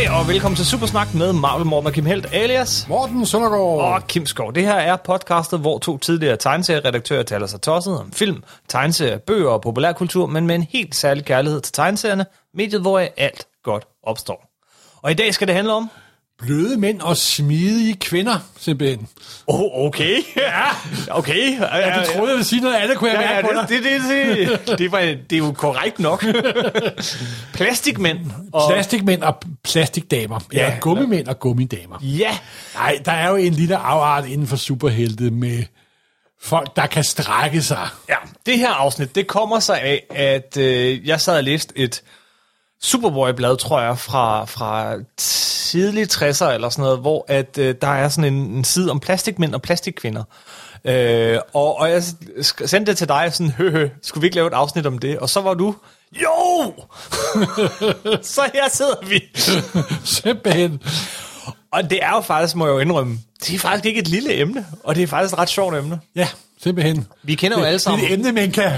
Hej og velkommen til Supersnak med Marvel Morten og Kim Helt alias Morten Søndergaard. og Kim Skov. Det her er podcastet, hvor to tidligere tegneserieredaktører taler sig tosset om film, tegneserier, bøger og populærkultur, men med en helt særlig kærlighed til tegneserierne, mediet hvor alt godt opstår. Og i dag skal det handle om... Bløde mænd og smidige kvinder, simpelthen. Oh, okay. Ja, okay. Ja, du troede, jeg ville sige noget andet, kunne jeg Ja, mærke ja, det, det, det, det, det, var, det er jo korrekt nok. Plastikmænd. Og, Plastikmænd og plastikdamer. Ja, Ja. gummimænd og gummidamer. ja, Nej, der er jo en lille afart inden for superhelte med folk, der kan strække sig. Ja, det her afsnit, det kommer sig af, at øh, jeg sad og læste et Superboy-blad, tror jeg, fra, fra tidlige 60'er eller sådan noget, hvor at, øh, der er sådan en, en side om plastikmænd og plastikkvinder. Øh, og, og jeg sendte det til dig sådan, hø, hø, skulle vi ikke lave et afsnit om det? Og så var du, jo! så her sidder vi. Simpelthen. Og det er jo faktisk, må jeg jo indrømme, det er faktisk ikke et lille emne, og det er faktisk et ret sjovt emne. Ja, simpelthen. Vi kender jo alle sammen. Det er et emne, man kan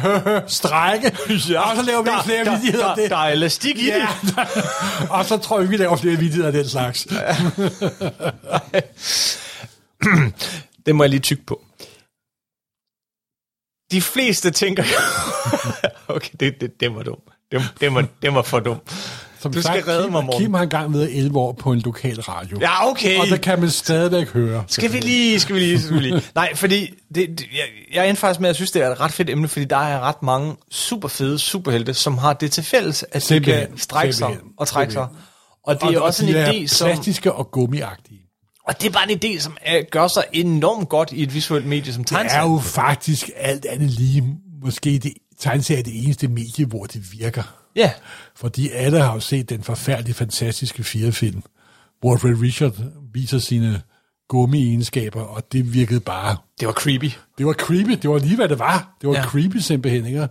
strække. Ja, og så laver vi der, flere der, vidigheder der, det. der er elastik i Ja, det. og så tror jeg, vi laver flere vidigheder af den slags. Det må jeg lige tykke på. De fleste tænker... okay, det, det, det var dumt. Det, det, var, det var for dumt. Som Du skal redde Kim, mig, Morten. Kim har engang været 11 år på en lokal radio. Ja, okay. Og der kan man stadigvæk høre. Skal vi lige, skal vi lige, skal vi lige. Nej, fordi det, det, jeg, jeg endte faktisk med, at jeg synes, det er et ret fedt emne, fordi der er ret mange super fede superhelte, som har det til fælles, at de kan strække sig og trække sig. Og det er og, også og en idé, er som... plastiske og gummiagtige. Og det er bare en idé, som er, gør sig enormt godt i et visuelt medie som Det er tegneserie. jo faktisk alt andet lige, måske det tegneserie er det eneste medie, hvor det virker. Ja, Fordi alle har jo set den forfærdelige, fantastiske firefilm, hvor Red Richard viser sine gummi-egenskaber, og det virkede bare... det var creepy. Det var creepy, det var lige, hvad det var. Det var Ja. ja. creepy simpelthen, ikke?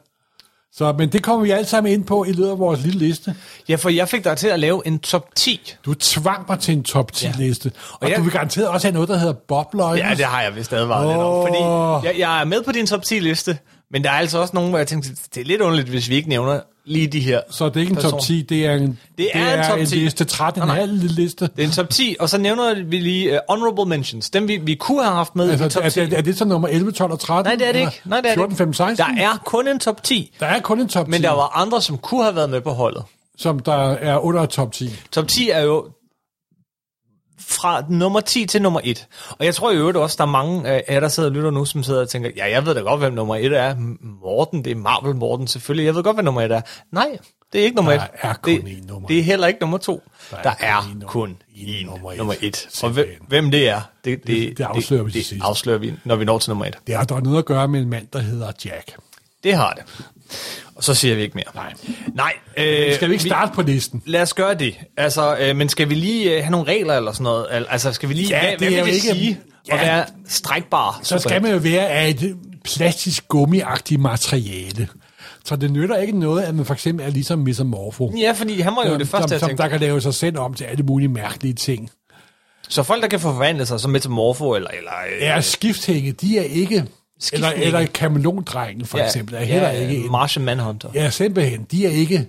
Så, men det kommer vi alle sammen ind på i løbet af vores lille liste. Ja, for jeg fik dig til at lave en top 10 Du tvang mig til en top 10-liste. Og, og jeg- du vil garanteret også have noget, der hedder bobløg. Ja, det har jeg vist advaret lidt om. Fordi jeg, jeg er med på din top 10 liste, men der er altså også nogen, hvor jeg tænkte, det er lidt underligt, hvis vi ikke nævner lige de her. Så det er ikke en top person. 10, det er en, Det er en top 10. liste, 13 Nej, nej. halv liste. Det er en top 10, og så nævner vi lige uh, honorable mentions. Dem vi, vi kunne have haft med i Altså, top er, 10. det, er det så nummer 11, 12 og 13? Nej, det er det ikke. Nej, det er 14, det 15, ikke. 16? Der er kun en top 10, der er kun en top 10, men der var andre, som kunne have været med på holdet. som der er under top 10. Top 10 er jo fra nummer 10 til nummer 1. Og jeg tror i øvrigt også, der er mange af jer, der sidder og lytter nu, som sidder og tænker, ja, jeg ved da godt, hvem nummer 1 er. Morten, det er Marvel Morten selvfølgelig. Jeg ved godt, hvad nummer 1 er. Nej, det er ikke nummer 1. Der er kun det, nummer Det er heller ikke nummer 2. Der, er der kun er nummer- kun én nummer nummer et. 1. Og hvem, hvem det er, det, det, Det- det afslører vi det, til det afslører vi, når vi når til nummer 1. Det har dog noget at gøre med en mand, der hedder Jack. Det har det. Og så siger vi ikke mere. Nej. Nej. Øh, Skal vi ikke starte på listen? Lad os gøre det. Altså, øh, men skal vi lige øh, have nogle regler eller sådan noget? Al- Altså, skal vi lige... Ja, hvad, det hvad vil det ikke- sige Ja. at være strækbar? Så skal man jo være af et plastisk gummiagtigt materiale. Så det nytter ikke noget, at man for eksempel er ligesom Mesomorfo. Ja, fordi han var jo det første, som, jeg som tænkte. der kan lave sig selv om til alle mulige mærkelige ting. Så folk, der kan forvandle sig som metamorfo, eller... eller øh, Ja, skifthænge, de er ikke... Eller, eller kameleondrengen for eksempel, er heller ikke en. Martian Manhunter. Ja, simpelthen. De er ikke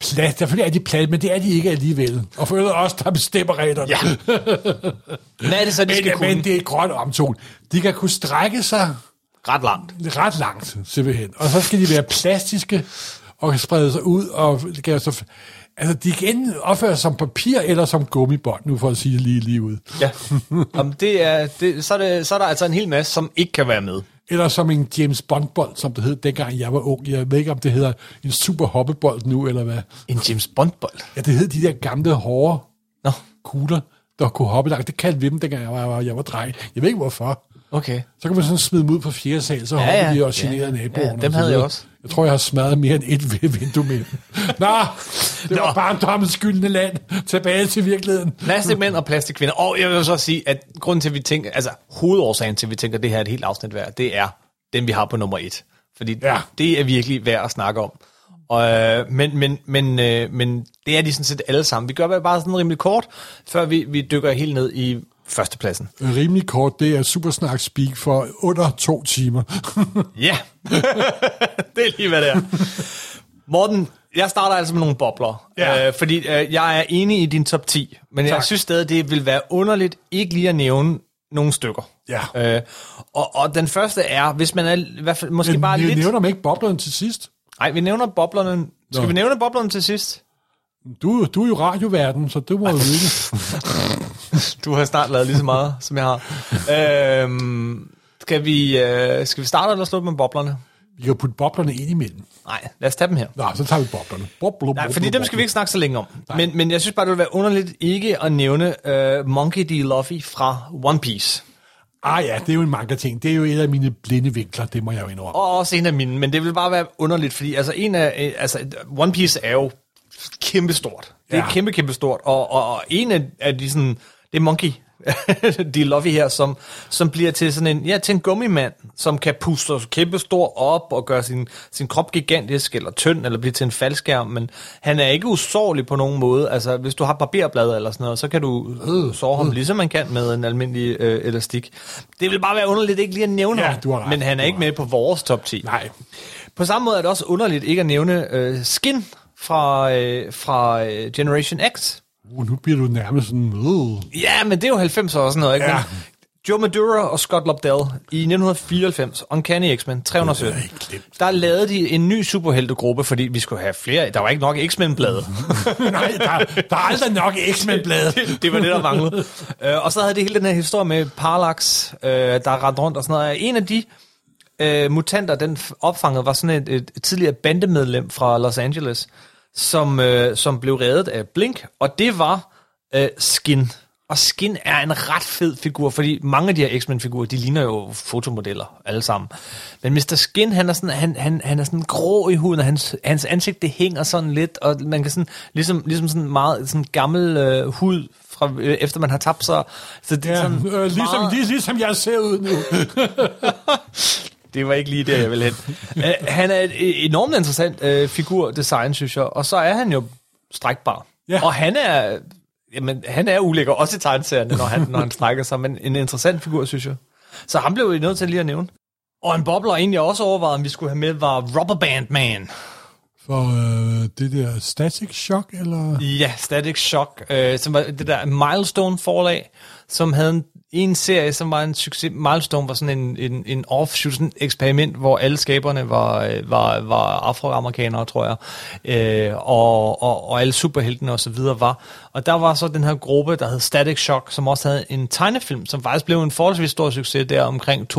plat. Selvfølgelig er de plat, men det er de ikke alligevel. Og for øvrigt også, der bestemmer reglerne. Ja. Hvad er det så, de skal men, kunne? men det er grønt omtone. De kan kunne strække sig Ret langt. ret langt, simpelthen. Og så skal de være plastiske og kan sprede sig ud. Og kan så, altså, de kan enten opføre sig som papir eller som gummibånd, nu for at sige lige, lige ud. Ja. Om det er, det, så, er det, så er der altså en hel masse, som ikke kan være med. Eller som en James Bond-bold, som det hed dengang jeg var ung. Jeg ved ikke, om det hedder en super hoppebold nu, eller hvad. En James Bond-bold. Ja, det hed de der gamle, hårde Nå, kugler, der kunne hoppe langt. Det kaldte vi dem, dengang jeg var, jeg var dreng. Jeg ved ikke, hvorfor. Okay. Så kan man sådan smide dem ud på fjerde sal, så Ja, hopper ja. de og generer ja. naboerne. Ja, dem havde jeg også. Jeg tror, jeg har smadret mere end et vindue med dem. Nå, det var Nå. bare dommens skyldende land. Tilbage til virkeligheden. Plastikmænd og plastikkvinder. Og jeg vil så sige, at grunden til, at vi tænker, altså hovedårsagen til, at vi tænker, at det her er et helt afsnit værd, det er den, vi har på nummer et. Fordi Ja. det er virkelig værd at snakke om. Og, øh, men, men, men, øh, men det er de sådan set alle sammen. Vi gør bare sådan rimelig kort, før vi, vi dykker helt ned i førstepladsen. Rimelig kort, det er Supersnak Speak for under to timer. Ja, det er lige, hvad det er. Morten, Jeg starter altså med nogle bobler, Ja. øh, fordi øh, jeg er enig i din top 10, men tak. jeg synes stadig, det vil være underligt ikke lige at nævne nogle stykker. Ja. Øh, og, og den første er, hvis man er i hvert fald måske Men bare vi lidt... nævner man ikke boblerne til sidst. Nej, vi nævner boblerne. Skal Nå. vi nævne boblerne til sidst? Du, du er jo radioverden, så det må du vide. Du har snart lavet lige så meget, som jeg har. øhm, skal, vi, øh, skal vi starte eller slutte med boblerne? Vi kan putte boblerne ind imellem. Nej, lad os tage dem her. Nå, så tager vi boblerne. Bobler, Nej, fordi dem skal vi ikke snakke så længe om. Men, men jeg synes bare, det ville være underligt ikke at nævne øh, Monkey D. Luffy fra One Piece. Ah ja, det er jo en manga ting. Det er jo et af mine blinde vinkler, det må jeg jo indrømme. Og også en af mine, men det vil bare være underligt, fordi altså, en af, øh, altså, One Piece er jo kæmpestort. Det er Ja. kæmpe, kæmpe stort. Og, og, og en af, af de sådan, det er Monkey, de Luffy her, som, som bliver til sådan en, ja, til en gummimand, som kan puste kæmpe stor op og gøre sin, sin krop gigantisk eller tynd, eller blive til en faldskærm, men han er ikke usårlig på nogen måde. Altså, hvis du har barberblad eller sådan noget, så kan du øh, såre ham, ligesom man kan med en almindelig øh, elastik. Det vil bare være underligt ikke lige at nævne Ja, ham, du har men han er ikke med på vores top 10. Nej. På samme måde er det også underligt ikke at nævne øh, Skin fra, øh, fra øh, Generation X. Uh, nu bliver du nærmest sådan... Uh. Ja, men det er jo 90'er og sådan noget, ikke? Ja. Men Joe Madura og Scott Lobdell i 1994, Uncanny X-Men 317, Det er ikke glemt. der lavede de en ny superheltegruppe, fordi vi skulle have flere. Der var ikke nok X-Men-blade. Nej, der, der er aldrig nok X-Men-blade. det, det var det, der manglede. Øh, og så havde det hele den her historie med Parallax, øh, der rendte rundt og sådan noget. En af de øh, mutanter, den opfangede, var sådan et, et, tidligere bandemedlem fra Los Angeles, som, øh, som blev reddet af Blink, og det var øh, Skin. Og Skin er en ret fed figur, fordi mange af de her X-Men-figurer, de ligner jo fotomodeller alle sammen. Men Mr. Skin, han er sådan, han, han, han er sådan grå i huden, og hans, hans ansigt, det hænger sådan lidt, og man kan sådan, ligesom, ligesom sådan meget sådan gammel øh, hud, fra, øh, efter man har tabt sig. Så det er Ja, sådan øh, ligesom, meget- lige, ligesom jeg ser ud nu. det var ikke lige der, jeg ville hen. uh, han er et et enormt interessant uh, figurdesign, synes jeg. Og så er han jo strækbar. Ja. Og han er, jamen, han er ulækker, også i tegneserierne, når han, når han strækker sig. Men en interessant figur, synes jeg. Så ham blev vi nødt til lige at nævne. Og en bobler, egentlig også overvejede, om vi skulle have med, var Rubber Band Man. For øh, det der Static Shock, eller... Ja, Static Shock, øh, som var det der Milestone forlag, som havde en, en serie, som var en succes. Milestone var sådan en, en, en offshoot, sådan et eksperiment, hvor alle skaberne var, øh, var, var afroamerikanere, tror jeg, øh, og, og, og alle superheltene og så videre var. Og der var så den her gruppe, der hed Static Shock, som også havde en tegnefilm, som faktisk blev en forholdsvis stor succes der omkring 2000-2004.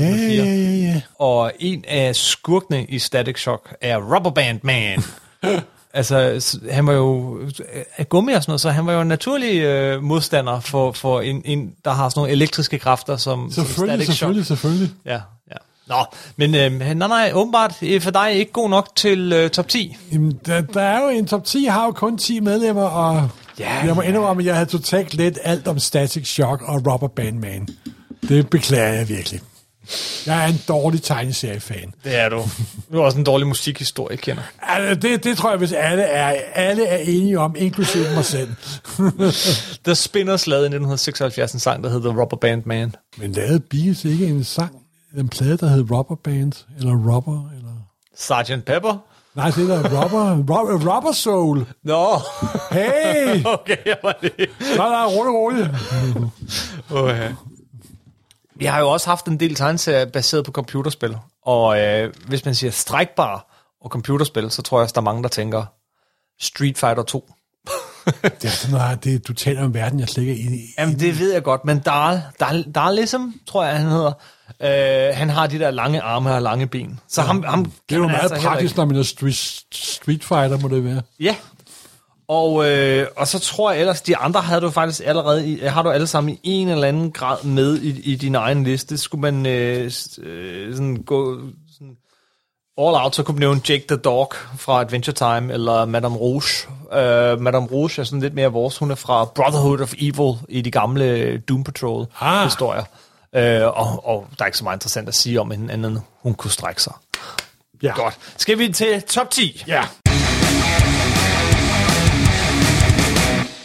Ja, ja, ja, ja. Og en af skurkene i Static Shock er Rubber Band Man. Altså, han var jo af gummi og sådan noget, så han var jo en naturlig øh, modstander for, for en, en, der har sådan nogle elektriske kræfter som, som Selvfølgelig, Static selvfølgelig, selvfølgelig. Shock. Ja, ja. Nå, men øh, nej, nej, åbenbart øh, for dig ikke god nok til øh, top 10. Jamen, der, der er jo en top 10, har jo kun 10 medlemmer, og Ja, jeg må indrømme, at jeg havde totalt let alt om Static Shock og Rubber Band Man. Det beklager jeg virkelig. Jeg er en dårlig tegneseriefan. Det er du. Du er også en dårlig musikhistorie, kender. Altså, det, det tror jeg, hvis alle er, alle er enige om, inklusive mig selv. The Spinners lavede i 1976 en sang, der hedder The Rubber Band Man. Men lavede Beatles ikke en sang, en plade, der hed Rubber Band, eller Rubber, eller... Sgt. Pepper? Nej, det er der Rubber, Rubber, Rubber Soul. Nå, Hey, okay, jeg var det. så er der roligt, roligt. Okay. Vi har jo også haft en del tegneserier baseret på computerspil, og øh, hvis man siger strækbar og computerspil, så tror jeg også, der er mange, der tænker Street Fighter 2. Det er sådan noget, det, du taler om verden, jeg slet ikke er inde i. Jamen, det ved jeg godt, men Dahl, Dahl, Dahl ligesom, tror jeg, han hedder, øh, han har de der lange arme og lange ben. Så ham, ham Det er jo meget altså praktisk, når man er street, street Fighter, må det være. Ja. Og, øh, og så tror jeg ellers, de andre havde du faktisk allerede, i, har du alle sammen i en eller anden grad med i, i din egen liste. Skulle man øh, øh, sådan gå sådan all out, så kunne man nævne Jake the Dog fra Adventure Time, eller Madame Rouge. Uh, Madame Rouge er sådan lidt mere vores. Hun er fra Brotherhood of Evil i de gamle Doom Patrol-historier. Uh, og, og der er ikke så meget interessant at sige om hende, andet hun kunne strække sig. Ja. Godt. Skal vi til top 10? Ja.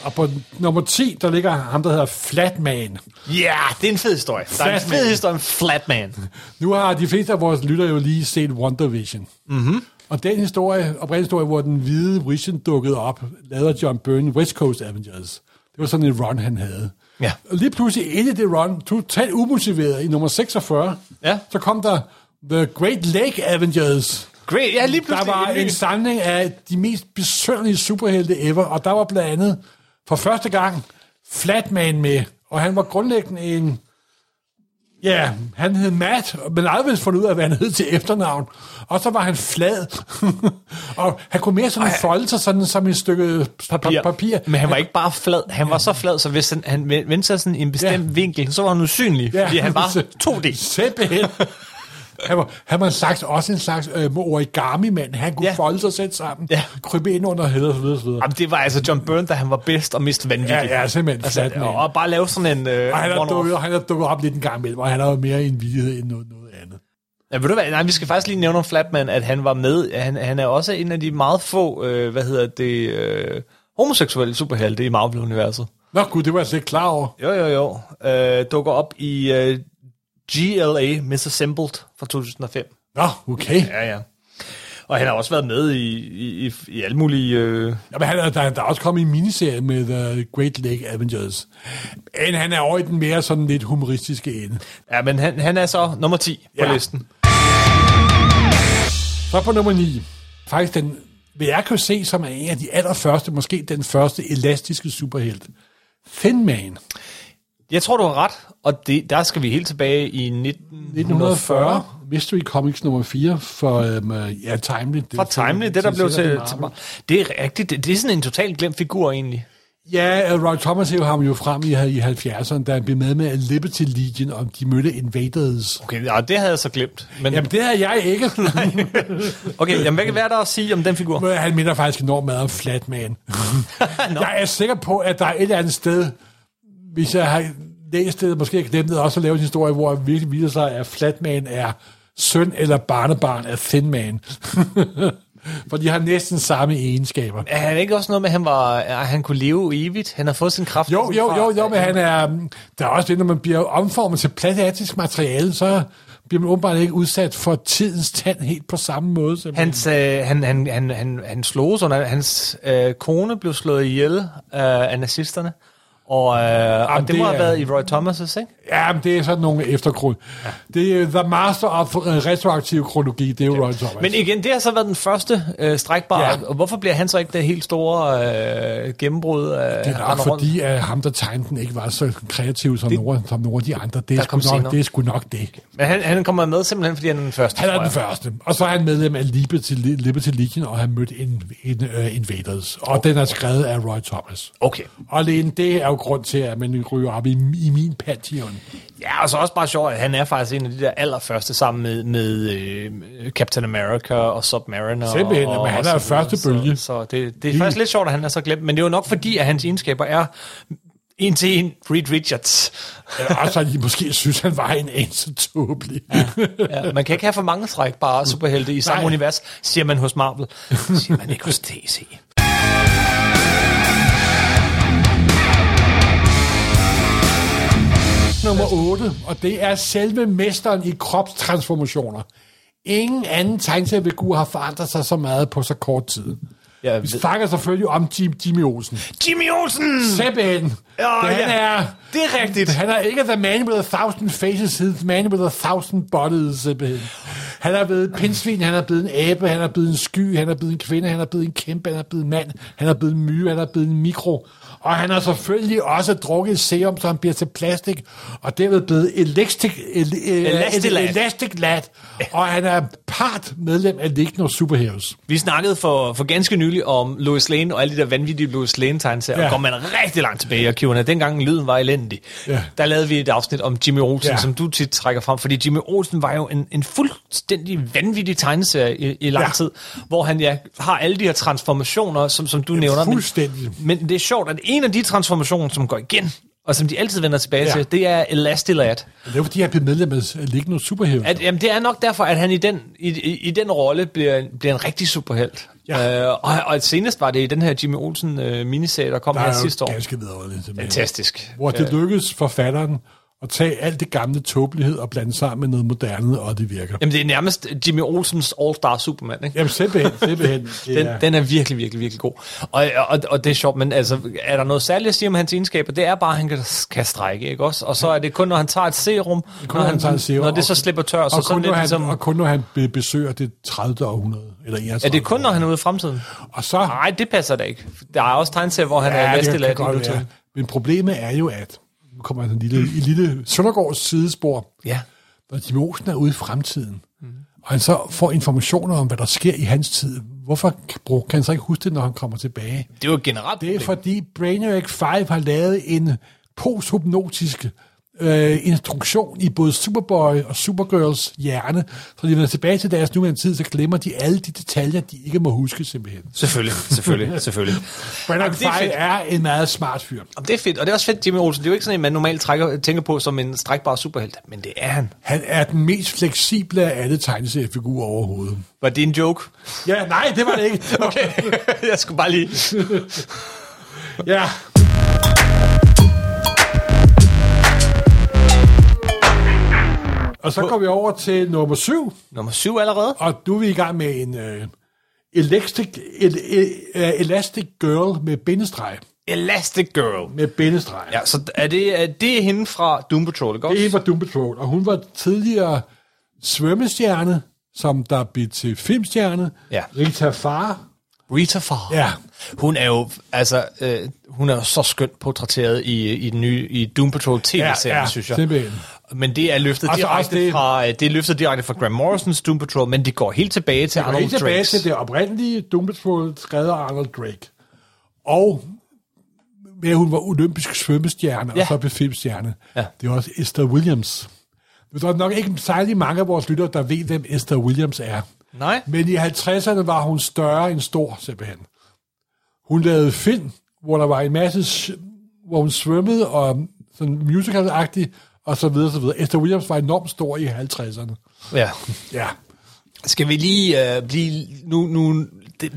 Og på nummer 10, der ligger ham, der hedder Flatman. Ja, yeah, det er en fed historie. Der er en Flatman. fed historie om Flatman. Nu har de fleste af vores lytter jo lige set WandaVision. Mm-hmm. Og den historie, oprindelige historie, hvor den hvide Vision dukkede op, lavede John Byrne, West Coast Avengers. Det var sådan en run, han havde. Ja. Og lige pludselig ind i det run, totalt umotiveret, i nummer 46, Ja. så kom der The Great Lake Avengers. Great, ja, lige Der pludselig. var en samling af de mest besønderlige superhelte ever, og der var blandt andet for første gang Flatman med, og han var grundlæggende en... Ja, han hed Matt, men aldrig fundet ud af, hvad han hed til efternavn. Og så var han flad. og han kunne mere sådan folde sig sådan som et stykke papir. papir. Men han var ikke bare flad. Han var så flad, så hvis han, han vendte sig sådan i en bestemt Ja. vinkel, så var han usynlig, ja. fordi han var 2D. Simpelthen. Han var, han var en slags, også en slags øh, origami-mand. Han kunne Ja. folde sig selv sammen, Ja. krybe ind under hæder og så videre, så videre. Jamen, det var altså John Byrne, da han var bedst og mest vanvittig. Ja, ja, simpelthen Altså, Flatman. og bare lave sådan en øh, Og han er, dukket, han er dukket op lidt en gang imellem, og han har jo mere en vidighed end noget, noget andet. Ja, ved du hvad? Nej, vi skal faktisk lige nævne om Flatman, at han var med. Han, han er også en af de meget få, øh, hvad hedder det, øh, homoseksuelle superhelte i Marvel-universet. Nå gud, det var jeg slet ikke klar over. Jo, jo, jo. Øh, dukker op i øh, GLA Misassembled fra 2005. Nå, okay. Ja, ja. Og han har også været med i, i, i, i alle mulige... Øh... Jamen, han er, der, der er også kommet en miniserie med The Great Lake Avengers. Men han er over i den mere sådan lidt humoristiske ende. Ja, men han, han er så nummer 10 på Ja. listen. Så på nummer 9. Faktisk den, vil jeg kan se som er en af de allerførste, måske den første elastiske superhelt. Thin Man. Jeg tror, du har ret, og det, der skal vi helt tilbage i 1940. 1940. Mystery Comics nummer 4 for øhm, ja, Timely. Det, Fra Timely, det der blev til, til... Det er rigtigt, det, det er sådan en totalt glemt figur egentlig. Ja, øh, Roy Thomas hævde ham jo frem i, i 70'erne, da han blev med med Liberty Legion, og de mødte Invaders. Okay, ja, det havde jeg så glemt. Men, Jamen, det havde jeg ikke. okay, jamen, hvad kan være der at sige om den figur? Men Han minder faktisk enormt meget om Flatman. Jeg er sikker på, at der er et eller andet sted, hvis jeg har læst det, måske har glemt det, også at lave en historie, hvor det virkelig viser sig, at Flatman er søn eller barnebarn af Thin Man. For de har næsten samme egenskaber. Er han ikke også noget med, at han, var, at han kunne leve evigt? Han har fået sin kraft. Jo, jo, jo, jo, men han er, der er også det, når man bliver omformet til plastisk materiale, så bliver man åbenbart ikke udsat for tidens tand helt på samme måde. simpelthen. Hans, øh, han, han, han, han, han slog sådan, hans øh, kone blev slået ihjel øh, af nazisterne. Og, øh, og det, det må have er- været i Roy Thomas' ikke? Ja, men det er sådan nogle eftergrund. Det er The Master of Retroaktiv Kronologi, det er jo Roy Thomas. Men igen, det har så været den første øh, strækbare. Ja. Ja. Og hvorfor bliver han så ikke det helt store øh, gennembrud? Øh, det er nok fordi, at ham, der tegnede den, ikke var så kreativ som, Det- nogle, som nogle af de andre. Det er, sgu nok, senere. det er sgu nok det. Men han, han kommer med simpelthen, fordi han er den første. Han er den første. Og så er han medlem af Liberty, Liberty Legion, og har mødt en, en, uh, Invaders. Og den er skrevet af Roy Thomas. Okay. Og alene det er jo grund til, at man ryger op i, i min pantheon. Ja, og så også bare sjovt, at han er faktisk en af de der allerførste sammen med, med øh, Captain America og Submariner. Simpelthen, og, men han og er så første bølge. Så, så det, det er faktisk lidt sjovt, at han er så glemt, men det er jo nok fordi, at hans egenskaber er en til en Reed Richards. Eller også, at de måske synes, han var en anelse tåbelig. Ja. Ja, man kan ikke have for mange strækbare superhelte i samme Nej. univers, siger man hos Marvel. siger man ikke hos DC. Nummer 8, og det er selve mesteren i kropstransformationer. Ingen anden tegneseriefigur har forandret sig så meget på så kort tid. Jeg Vi ved- snakker selvfølgelig om Jim, Jimmy Olsen. Jimmy Olsen! Simpelthen. Ja, han ja. er... Det er rigtigt. Han er ikke the man with a thousand faces, he's the man with a thousand bodies. Han er blevet et pindsvin, han er blevet en abe, han er blevet en sky, han er blevet en kvinde, han er blevet en kæmpe, han er blevet en mand, han er blevet en myre, han er blevet en mikro. Og han har selvfølgelig også drukket serum, så han bliver til plastik, og derved blevet elastic, el, el, elastic lad. Og han er part medlem af Ligno Superheroes. Vi snakkede for, for ganske nylig om Lois Lane og alle de der vanvittige Lois Lane tegneserier. Ja. Ja. Går man rigtig langt tilbage i arkiverne. Dengang lyden var elendig. Ja. Der lavede vi et afsnit om Jimmy Olsen, Ja. ja. som du tit trækker frem. Fordi Jimmy Olsen var jo en, en fuldstændig vanvittig tegneserie i, i lang Ja. ja. tid. Hvor han ja, har alle de her transformationer, som, som du nævner. Men- fuldstændig. Men, men det er sjovt, at en af de transformationer, som går igen, og som de altid vender tilbage Ja. til, det er Elastilad. Det er fordi, han blev medlem af Ligno Superheroes. At, jamen, det er nok derfor, at han i den, i, i, i den rolle bliver, bliver en rigtig superhelt. Ja. Øh, og, og senest var det i den her Jimmy Olsen øh, miniserie, der kom der her er sidste år. ganske vidunderligt. Fantastisk. Hvor det lykkedes forfatteren at tage alt det gamle tåbelighed og blande sammen med noget moderne, og det virker. Jamen, det er nærmest Jimmy Olsens All-Star Superman, ikke? Jamen simpelthen, simpelthen. Den, Ja. den er virkelig, virkelig, virkelig god. Og, og, og det er sjovt, men altså, er der noget særligt at sige om hans egenskaber? Det er bare, at han kan, kan strække, ikke også? Og så er det kun, når han tager et serum, kun, når, han tager et serum, når det så og- slipper tør, så og, sådan kun, lidt han, ligesom... og kun når han be- besøger det 30. århundrede, eller 31. Er det kun, når han er ude i fremtiden? Og så... Nej, det passer da ikke. Der er også tegneserier, hvor han er kan vesteladt i være. Men problemet er jo, at kommer en lille, en lille Søndergaards sidespor, Ja. når Jimmy Olsen er ude i fremtiden, mm. og han så får informationer om, hvad der sker i hans tid, hvorfor kan han så ikke huske det, når han kommer tilbage? Det er jo generelt Det er problem. fordi Brainiac 5 har lavet en posthypnotisk øh, instruktion i både Superboy og Supergirls hjerne, så de vender tilbage til deres nuværende tid, så glemmer de alle de detaljer, de ikke må huske simpelthen. Selvfølgelig, selvfølgelig, selvfølgelig. Jamen, det er 5 fedt. er en meget smart fyr. Jamen, det er fedt, og det er også fedt, Jimmy Olsen. Det er jo ikke sådan en, man normalt trækker, tænker på som en strækbar superhelt, men det er han. Han er den mest fleksible af alle tegneseriefigurer overhovedet. Var det en joke? Ja, nej, det var det ikke. Okay, jeg skulle bare lige... Ja. Og så går vi over til nummer syv, Nummer syv allerede. og nu er vi i gang med en uh, elastic, el, el, uh, elastic Girl med bindestreg. Elastic Girl. Med bindestreg. Ja, så er det, er det hende fra Doom Patrol, ikke også? Det er hende fra Doom Patrol, og hun var tidligere svømmestjerne, som der blev til filmstjerne. Ja. Rita Farr. Rita Farr. Ja. Hun er jo, altså, øh, hun er jo så skønt portrætteret i, i den nye i Doom Patrol tv-serien, Ja, ja, synes jeg. simpelthen. Men det er løftet Altså direkte det- fra, øh, det er løftet direkte fra Graham Morrisons Doom Patrol, men det går helt tilbage til Arnold helt tilbage Drakes. til det oprindelige Doom Patrol, skrevet af Arnold Drake. Og med at hun var olympisk svømmestjerne, ja. Og så blev filmstjerne. Ja. Det var også Esther Williams. Der er nok ikke særlig mange af vores lyttere, der ved, hvem Esther Williams er. Nej. Men i 50'erne var hun større end stor, simpelthen. Hun lavede film, hvor der var en masse, hvor hun svømmede, og sådan musical-agtigt, og så videre, så videre. Esther Williams var enormt stor i 50'erne. Ja. Ja. Skal vi lige øh, blive nu, nu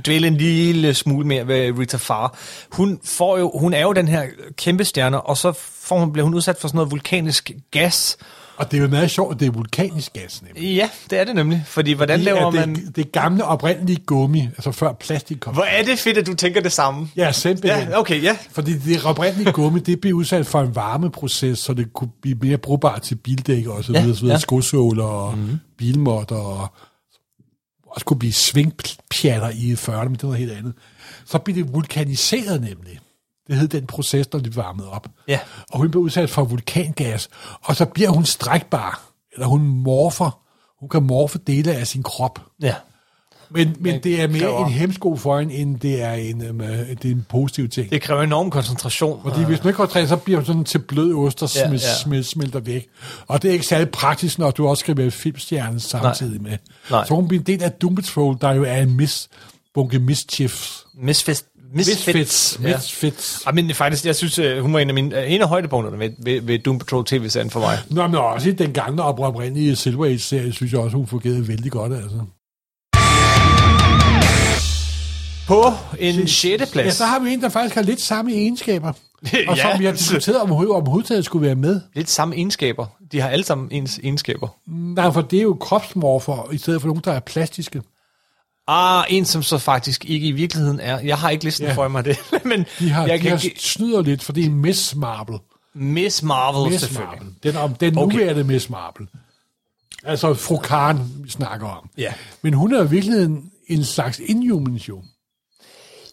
dvæle en lille smule mere ved Rita Farr. Hun, får jo, hun er jo den her kæmpe stjerne, og så får hun, bliver hun udsat for sådan noget vulkanisk gas. Og det er jo meget sjovt, at det er vulkanisk gas, nemlig. Ja, det er det nemlig. Fordi hvordan laver det, man... det, gamle oprindelige gummi, altså før plastik kom. Hvor er det fedt, at du tænker det samme. Ja, simpelthen. Ja, okay, ja. Fordi det oprindelige gummi, det blev udsat for en varmeproces, så det kunne blive mere brugbart til bildæk og så Ja, videre, så videre ja. skosåler og mm-hmm. bilmåtter og også kunne blive svingpjatter i 40'erne, men det var noget helt andet. Så blev det vulkaniseret nemlig. Det hed den proces, når det varmede op. Ja. Og hun blev udsat for vulkangas, og så bliver hun strækbar, eller hun morfer. Hun kan morfe dele af sin krop. Ja. Men, men det er mere kræver- en hemsko for hende, end det er en, øhm, øh, det er en positiv ting. Det kræver enorm koncentration. Fordi hvis man ikke koncentrerer, så bliver hun sådan til blød ost, der Ja, ja, ja. ja. smelter væk. Og det er ikke særlig praktisk, når du også skal være filmstjerne samtidig med. Nej. Så hun bliver en del af Doom Patrol, der jo er en mis, bunke mischiefs. Misfits. Misfits. Ja. Misfits. Ja, men faktisk, jeg synes, øh, hun var en af, mine, øh, en af højdepunkterne ved, ved, ved Doom Patrol tv-serien for mig. Nå, men også i den gamle op- oprindelige Silver Age-serie, synes jeg også, hun fungerede vældig godt, altså. På en sjette plads. Ja, så har vi en, der faktisk har lidt samme egenskaber. Og Ja. som vi har diskuteret, om, om hovedtaget skulle være med. Lidt samme egenskaber. De har alle sammen ens egenskaber. Nej, for det er jo kropsmorfer, i stedet for nogen, der er plastiske. Ah, en som så faktisk ikke i virkeligheden er. Jeg har ikke listen Ja. for mig det, men De har, jeg de kan har snyder lidt, for det er Miss Marble. Miss Marvel Miss selvfølgelig. Marble. Den, om, den Okay. nuværende Miss Marble. Altså fru Karen, vi snakker om. Ja. Men hun er jo virkelig en, en slags Inhumans jo.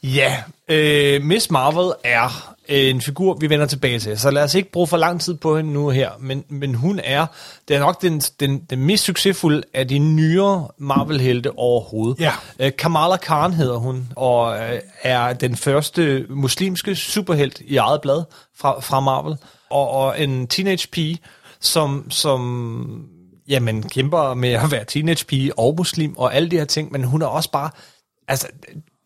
Ja, øh, Miss Marvel er en figur, vi vender tilbage til. Så lad os ikke bruge for lang tid på hende nu her. Men, men hun er, det er nok den, den, den mest succesfulde af de nyere Marvel-helte overhovedet. Ja. Øh, Kamala Khan hedder hun, og øh, er den første muslimske superhelt i eget blad fra, fra Marvel. Og, og en teenage pige, som, som jamen, kæmper med at være teenage pige og muslim og alle de her ting. Men hun er også bare, altså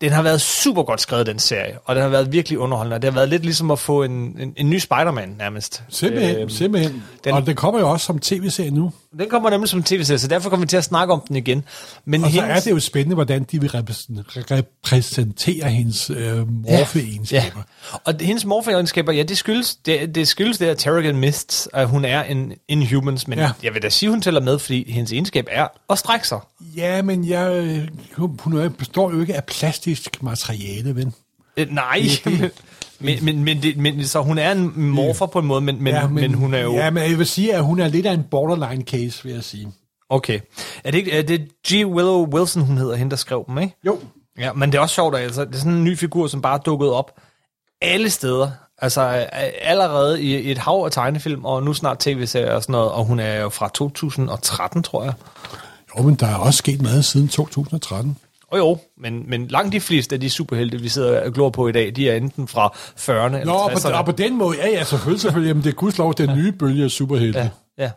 den har været super godt skrevet, den serie, og den har været virkelig underholdende, det har været lidt ligesom at få en, en, en ny Spider-Man nærmest. Simpelthen, Øhm, simpelthen. den- Den, og det kommer jo også som tv-serie nu. Den kommer nemlig som tv-serie, så derfor kommer vi til at snakke om den igen. Men Og så hendes- er det jo spændende, hvordan de vil repræsen- repræsentere hendes øh, morfe-egenskaber. Ja. Og det- hendes morfeegenskaber, ja, det skyldes det, det skyldes det, at Terrigan Mists, at hun er en Inhumans, men ja. Ja. jeg vil da sige, hun tæller med, fordi hendes egenskab er at strække sig. Ja, men jeg, øh, hun består jo ikke af plastisk materiale, ven. Øh, nej, men, men, men, det, men så hun er en morfer på en måde, men, men, ja, men, men hun er jo... Ja, men jeg vil sige, at hun er lidt af en borderline case, vil jeg sige. Okay. Er det, ikke, er det G. Willow Wilson, hun hedder, hende der skrev dem, ikke? Jo. Ja, men det er også sjovt, altså. Det er sådan en ny figur, som bare dukket op alle steder. Altså allerede i et hav af tegnefilm, og nu snart tv-serier og sådan noget, og hun er jo fra 2013, tror jeg. Jo, men der er også sket meget siden 2013. Og jo, men, men langt de fleste af de superhelte, vi sidder og glor på i dag, de er enten fra 40'erne eller Nå, og på, 60'erne. og på den måde, ja, ja, selvfølgelig, selvfølgelig. Jamen, det er gudslov den nye bølge af superhelte. Ja, Ja.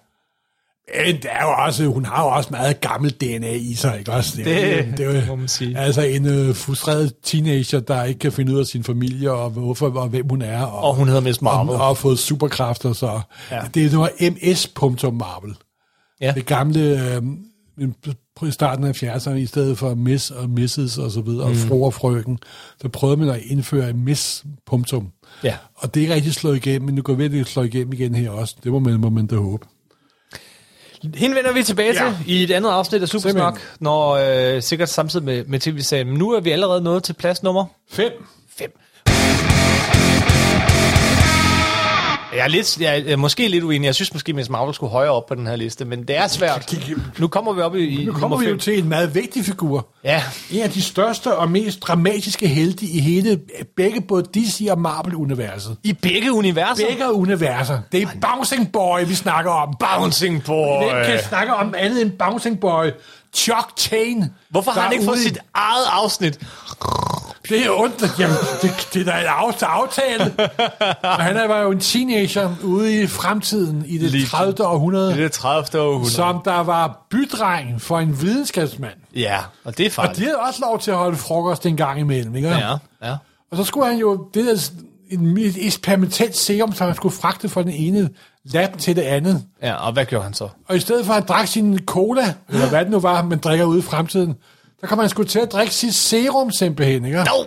Men det er jo også, hun har jo også meget gammel DNA i sig, ikke også? Det er jo- må man sige. Altså en øh, frustreret teenager, der ikke kan finde ud af sin familie, og hvorfor, og hvem hun er, og, Og hun hedder Miss Marvel. og, og har fået superkræfter, så Ja. det er noget MS.Marvel. Ja. Det gamle, øh, på starten af 70'erne, i stedet for Miss og Mrs. og så videre, mm. og fru og frøken, så prøvede man at indføre Miss. Punktum. Ja. Og det er ikke rigtig slået igennem, men nu går vi at slå igennem igen her også. Det må man, må man da håbe. Hende vender vi tilbage ja. Til i et andet afsnit af Supersnak, når øh, sikkert samtidig med, med tv-serien. Men nu er vi allerede nået til plads nummer Fem. 5. Jeg er, lidt, jeg er måske lidt uenig. Jeg synes måske, Miss Marvel skulle højere op på den her liste, men det er svært. Nu kommer vi op i, i Nu kommer vi jo til en meget vigtig figur. Ja, En af de største og mest dramatiske helte i hele, begge både DC og Marvel-universet. i begge universer. Begge universer. Det er Bouncing Boy, vi snakker om. Bouncing Boy. Hvem kan snakke om andet end Bouncing Boy? Chuck Tane. Hvorfor har han ikke fået sit eget afsnit? Det er ondt. Jamen, det, det er da en af- aftale. Og han er- var jo en teenager ude i fremtiden i det Lige- 30. århundrede, er det 30. århundrede. som der var bydreng for en videnskabsmand. Ja, og det er Og farligt. de havde også lov til at holde frokost en gang imellem, ikke? Ja, ja. Og så skulle han jo, det der, en, et eksperimentelt serum, som han skulle fragte fra den ene lab til det andet. Ja, og hvad gjorde han så? Og i stedet for at drikke sin cola, eller hvad det nu var, man drikker ude i fremtiden, så kommer han sgu til at drikke sit serum simpelthen, ikke? No!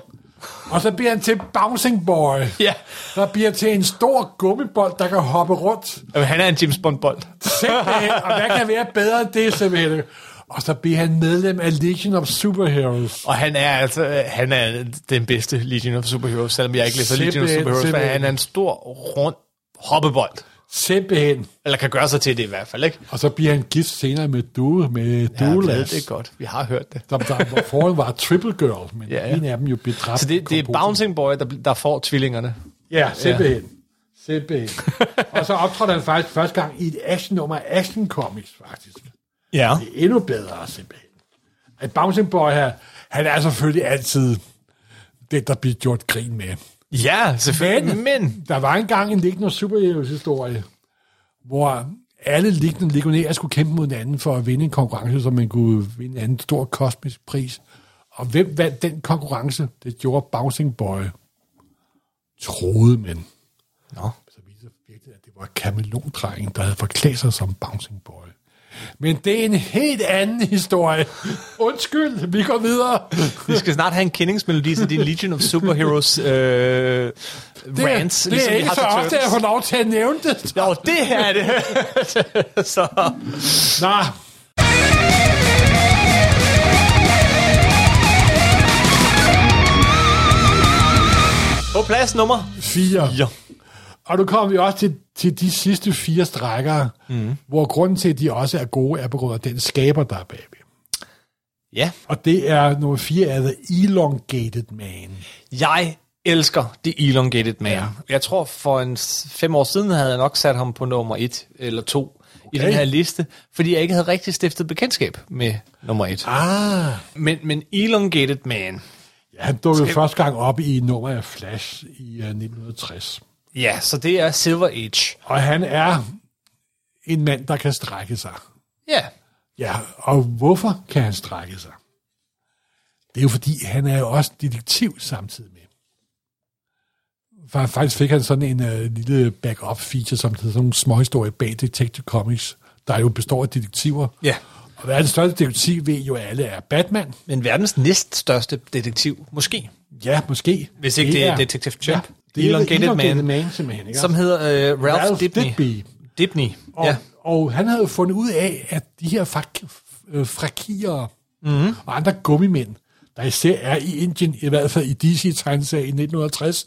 Og så bliver han til Bouncing Boy. Ja, Der bliver til en stor gummibold, der kan hoppe rundt. Jamen, han er en James Bond-bold. Simpelthen. Og hvad kan være bedre end det, simpelthen? Og så bliver han medlem af Legion of Superheroes. Og han er altså han er den bedste Legion of Superheroes, selvom jeg ikke læser Legion of Superheroes, for han er en stor, rund hoppebold. Simpelthen. Eller kan gøre sig til det i hvert fald, ikke? Og så bliver han gift senere med Due, med Ja, Doulas. det er godt. Vi har hørt det. Som der hvor foran var Triple Girl, men Ja, ja, ja. ja. en af dem jo blev dræbt. Så det, det er. Bouncing Boy, der, der får tvillingerne. Ja, simpelthen. Simpelthen. og så optrådte han faktisk første gang i et actionnummer af Action Comics, faktisk. Ja. Det er endnu bedre, simpelthen. At Bouncing Boy her, han er selvfølgelig altid det, der bliver gjort grin med. Ja, selvfølgelig. Men, men Der var engang en liggende superheroes historie, hvor alle liggende legionærer skulle kæmpe mod hinanden for at vinde en konkurrence, så man kunne vinde en anden stor kosmisk pris. Og hvem vandt den konkurrence? Det gjorde Bouncing Boy. Troede man. Nå. Så viser det virkelig, at det var kameleondrengen, der havde forklædt sig som Bouncing Boy. Men det er en helt anden historie. Undskyld, vi går videre. vi skal snart have en kendingsmelodi til din Legion of Superheroes øh, Det, rants. det er ikke så ofte, at jeg får lov til at nævne det. Jo, det her er det. så, Nå, på plads nummer fire. 4. Og nu kommer vi også til, til de sidste fire strækker, mm. hvor grunden til, at de også er gode, er på grund af den skaber, der er bagved. Ja, Og det er nummer fire er The Elongated Man. jeg elsker The Elongated Man. Ja. Jeg tror, for en fem år siden havde jeg nok sat ham på nummer et eller to i Okay. den her liste, fordi jeg ikke havde rigtig stiftet bekendtskab med nummer et. Ah. Men, men Elongated Man, Ja, han dukkede første gang op i nummer af Flash i uh, 1960. ja, så det er Silver Age. Og han er en mand, der kan strække sig. Ja, Ja, og hvorfor kan han strække sig? Det er jo fordi, han er jo også detektiv samtidig med. For faktisk fik han sådan en uh, lille backup feature, som hedder sådan nogle småhistorier bag Detective Comics, der jo består af detektiver. Ja. Og hvad er den største detektiv, ved jo alle er Batman. Men verdens næststørste detektiv, måske, Ja, måske. hvis ikke det, det er Detective Chimp. det er Elongated Elongated Man, Man, simpelthen. Ikke? som hedder uh, Ralph, Ralph Dibny. Dibny. Dibny, Og, ja. og han havde fundet ud af, at de her frak, øh, frakier Mhm. mm. og andre gummimænd, der især er i Indien, i hvert fald i DC-tegneserien i 1960,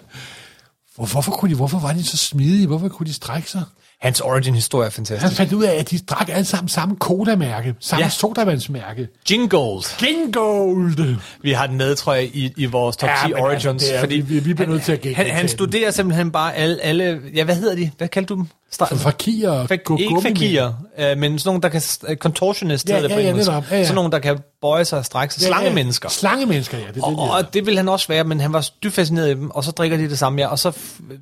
hvor, hvorfor, kunne de, hvorfor var de så smidige? Hvorfor kunne de strække sig? Hans origin-historie er fantastisk. Han fandt ud af, at de drak alle sammen samme kodamærke, samme Ja. sodavandsmærke. Jingold. Gingold! Vi har den med, tror jeg, i, i vores top Ja, 10 men altså, origins. det er- vi- vi- vi bliver nødt til at han, gentage han den. studerer simpelthen bare alle, alle... Ja, hvad hedder de? Hvad kaldte du dem? Stra- Frakier og Fak- gu- ikke fakirer, øh, men sådan nogle, der kan... øh, Contortionist Ja, hedder det ja, på ja, engelsk. netop. Ja, ja. Sådan nogle, der kan bøje sig og strække sig. Ja, ja. Slangemennesker. Slangemennesker, ja. Det er det, Og, og det vil han også være, men han var dybt fascineret af dem, og så drikker de det samme, ja, og så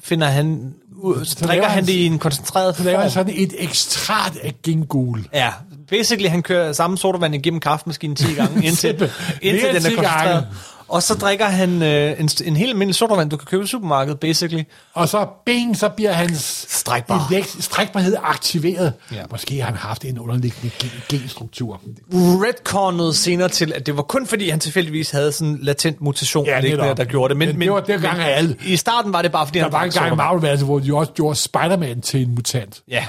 finder han, ud, så drikker han han- det i en koncentreret Så laver han form. sådan et ekstrat af gingol. Ja, basically han kører samme sodavand igennem kaffemaskinen 10 gange, indtil, indtil den er 10 gange. Og så drikker han øh, en, en helt almindelig sodavand, du kan købe i supermarkedet, basically. Og så bing, så bliver hans Strækbar. elekt- strækbarhed aktiveret. Ja. Måske har han haft en underliggende gen- genstruktur. Redcornet senere til, at det var kun fordi, han tilfældigvis havde sådan en latent mutation, Ja, ja, liggende, netop. der gjorde det. Men, Men det var dengang af alle. I starten var det bare fordi, Der han var drak en gang i sodavand. Marvel, hvor de også gjorde Spider-Man til en mutant. Ja.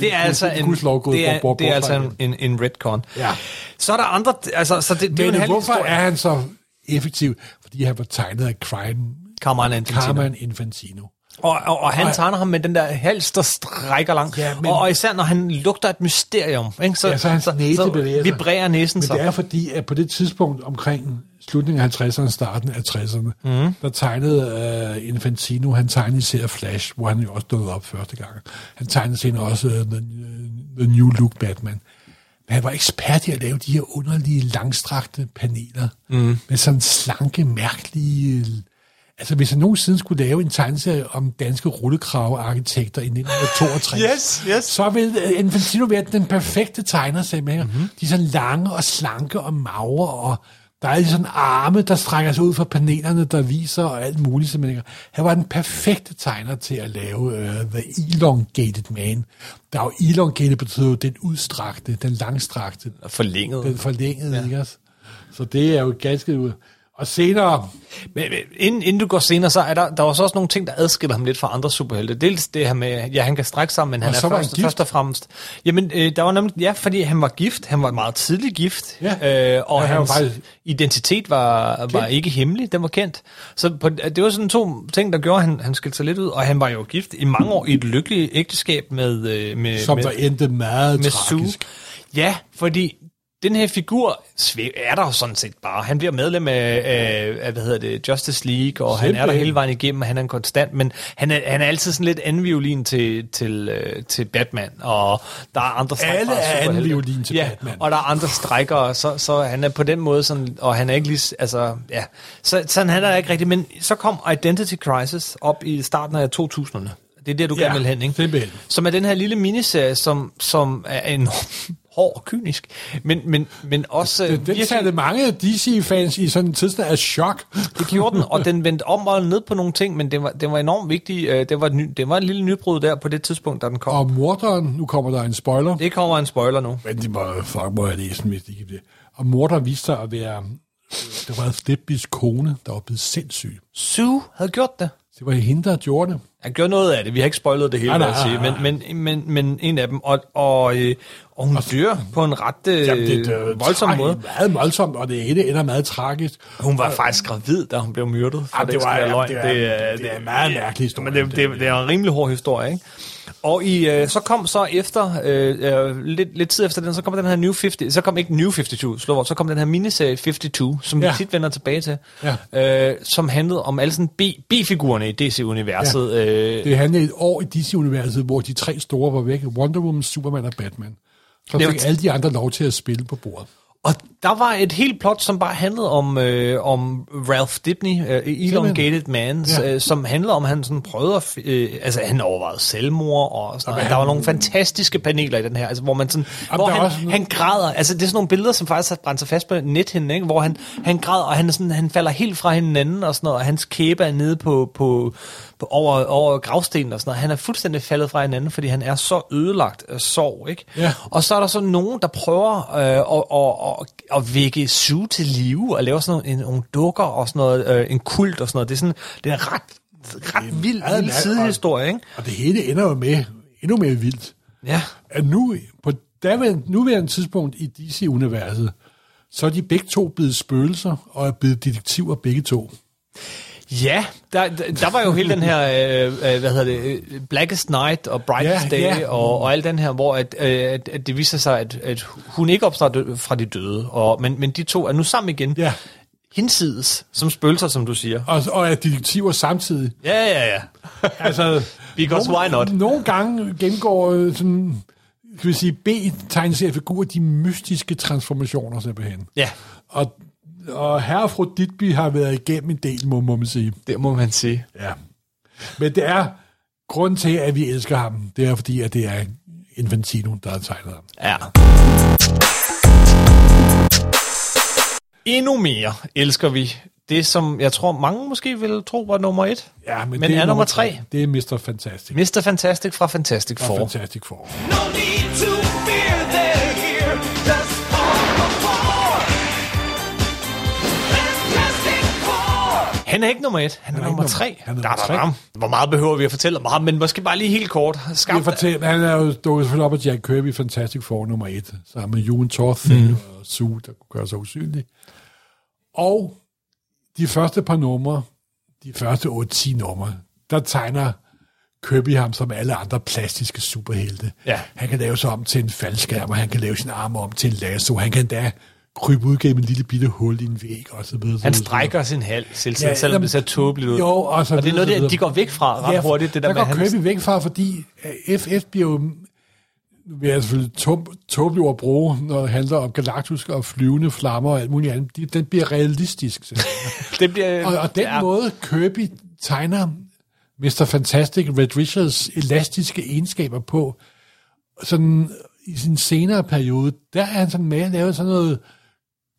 Det er altså en, gået det er, bort- det er altså en, en, en retcon. Ja. Så er der andre, altså, så det, det er jo en Men halv hvorfor historie. er han så effektiv? Fordi han var tegnet af Crime Carmine Infantino. Carmen Infantino. Og, og, og han Og- tegner ham med den der hals, der strækker langt. Ja, men- og, og især når han lugter et mysterium, ikke? Så, Ja, så hans næse bevæger sig. vibrerer næsen Men sig. det er fordi, at på det tidspunkt omkring slutningen af 50'erne, starten af 60'erne, Mhm. mm. der tegnede uh, Infantino, han tegnede især Flash, hvor han jo også dukkede op første gang. Han tegnede senere også uh, the, the New Look Batman. Han var ekspert i at lave de her underlige, langstrakte paneler, mm. med sådan slanke, mærkelige... Altså, hvis jeg nogensinde skulle lave en tegneserie om danske rullekrave-arkitekter i 1962, Yes, yes. så vil øh, Infantino være den perfekte tegner. Mhm. Mm-hmm. De er sådan lange og slanke og magre, og der er sådan arme, der strækker sig ud fra panelerne, der viser og alt muligt. Simpelthen. Han var den perfekte tegner til at lave uh, The Elongated Man. Der er jo elongated betyder jo den udstrakte, den langstrakte, Forlænget. den forlængede, ja. ikke også? Så det er jo ganske ud. Og senere, Men, men inden, inden du går senere, så er der, der er også nogle ting, der adskiller ham lidt fra andre superhelte. Dels det her med, ja, han kan strække sammen, men han Og er så var han først, først og fremmest... Jamen, øh, der var nemlig, ja, fordi han var gift. Han var meget tidligt gift. Ja. Øh, og Ja, han var hans faktisk- identitet var, var ikke hemmelig. Den var kendt. Så på, det var sådan to ting, der gjorde, at han, han skilte sig lidt ud. Og han var jo gift i mange år i et lykkeligt ægteskab med... øh, med som med, der endte meget med Sue. tragisk. Ja, fordi den her figur er der sådan set bare. Han bliver medlem af, af, af hvad hedder det, Justice League, og han er der Simpelthen. hele vejen igennem, og han er en konstant, men han er, han er altid sådan lidt anden violin til, til, øh, til Batman, og der er andre Alle strejkere er anden violin til ja, Batman. og der er andre strækkere, så, så han er på den måde sådan, og han er ikke lige, altså, ja, så, sådan han er ikke rigtig, men så kom Identity Crisis op i starten af 2000'erne. Det er der, du Ja, gerne vil hen, ikke? simpelthen. Som er den her lille miniserie, som, som er enormt hård og kynisk, men, men, men også Den, den satte mange DC-fans i sådan en tilstand af chok. det gjorde den, og den vendte om og ned på nogle ting, men det var, det var enormt vigtigt. Øh, Det var, ny, det var et lille nybrud der på det tidspunkt, da den kom. Og morderen, nu kommer der en spoiler, Det kommer en spoiler nu. men det må, fuck, må jeg læse den, hvis det det. Og morderen viste sig at være, øh, det var Stepbys kone, der var blevet sindssyg. Sue havde gjort det. Det var hende, der gjorde det. Jeg gjorde noget af det. Vi har ikke spoilet det hele, Nej, nej, sige. nej, Men, men, men, men en af dem. Og, og, øh, og hun dør på en ret øh, Jamen, det er øh, voldsom tragi- måde. Meget voldsomt, og det ene ender meget tragisk. Hun var faktisk gravid, da hun blev myrdet. Jamen, det var- jamen, løgn. det er- det er en meget mærkelig historie. Men det, det, det er en rimelig hård historie, ikke? Og i, øh, så kom så efter, øh, øh, lidt, lidt tid efter den, så kom den her New 50, så kom ikke New 52, slå over, så kom den her miniserie 52, som ja. Vi tit vender tilbage til, Ja. øh, som handlede om alle sådan B, B-figurerne i DC-universet. Ja. Øh, Det handlede et år i DC-universet, hvor de tre store var væk. Wonder Woman, Superman og Batman. Så fik alle de andre lov til at spille på bordet. Og der var et helt plot, som bare handlede om, øh, om Ralph Dibny, øh, Elongated Man, ja. øh, som handlede om, at han sådan prøvede at, øh, altså han overvejede selvmord, og sådan noget. der var nogle fantastiske paneler i den her, altså, hvor man sådan, Jamen, hvor han, sådan... han græder, altså det er sådan nogle billeder, som faktisk har brændt sig fast på nethinden, ikke? hvor han, han græder, og han, sådan, han falder helt fra hinanden, og sådan noget, og hans kæbe er nede på, på over, over gravstenen og sådan noget. Han er fuldstændig faldet fra hinanden, fordi han er så ødelagt af sorg, ikke? Ja. Og så er der så nogen, der prøver øh, at, at, at, at vække Sue til live og lave sådan nogle, en, nogle dukker og sådan noget, øh, en kult og sådan noget. Det er sådan, det er ret, ret vild, vild sidehistorie, ikke? Og det hele ender jo med endnu mere vildt. Ja. At nu, på daværende, nuværende tidspunkt i DC-universet, så er de begge to blevet spøgelser og er blevet detektiver begge to. Ja, der, der, var jo hele den her, øh, øh, hvad hedder det, Blackest Night og Brightest Ja, Day ja. og, og alt den her, hvor at, øh, at, at det viser sig, at, at hun ikke opstår fra de døde, og, men, men de to er nu sammen igen. Ja. Hinsides, som spøgelser, som du siger. Og, og er detektiver samtidig. Ja, ja, ja. Altså, Because why not? Nogle gange gennemgår øh, sådan, kan vi sige, B-tegneseriefigurer de mystiske transformationer simpelthen. Ja, Og, og herre og fru Ditby har været igennem en del, må, må man sige. det må man sige. Ja. Men det er grund til, at vi elsker ham. Det er fordi, at det er Infantino, der har tegnet ham. Ja. Endnu mere elsker vi det, som jeg tror mange måske vil tro var nummer et. Ja, men, Men det er nummer tre? Det er Mr. Fantastic. Mr. Fantastic fra Fantastic Fra Four. Fantastic Four. No need to Han er ikke nummer et, han er, er nummer tre. han er nummer tre. Hvor meget behøver vi at fortælle om ham, men måske bare lige helt kort. Jeg Skabt, fortæller, han er jo dukket selvfølgelig op af Jack Kirby Fantastic Four nummer et, sammen med Ewan Torth mm. og Sue, der kunne gøre sig usynlig. Og de første par numre, de første 8-10 numre, der tegner Kirby ham som alle andre plastiske superhelte. Ja. Han kan lave sig om til en faldskærm, og han kan lave sin arme om til en lasso. Han kan da krybe ud gennem en lille bitte hul i en væg, og så videre. så han strækker sin hals, selv, Ja, selvom det ser tåbeligt ud. Jo, og, så og det er noget, så de, går væk fra ret Ja, hurtigt, det der der med går hans... Kirby væk fra, fordi øh, FF bliver jo nu vil jeg selvfølgelig tåb- tåbelig at bruge, når det handler om galaktiske og flyvende flammer og alt muligt andet. De- Den bliver realistisk. Det bliver, og, og den ja. måde, Kirby tegner Mr. Fantastic Red Richards elastiske egenskaber på, sådan i sin senere periode, der er han sådan med at lave sådan noget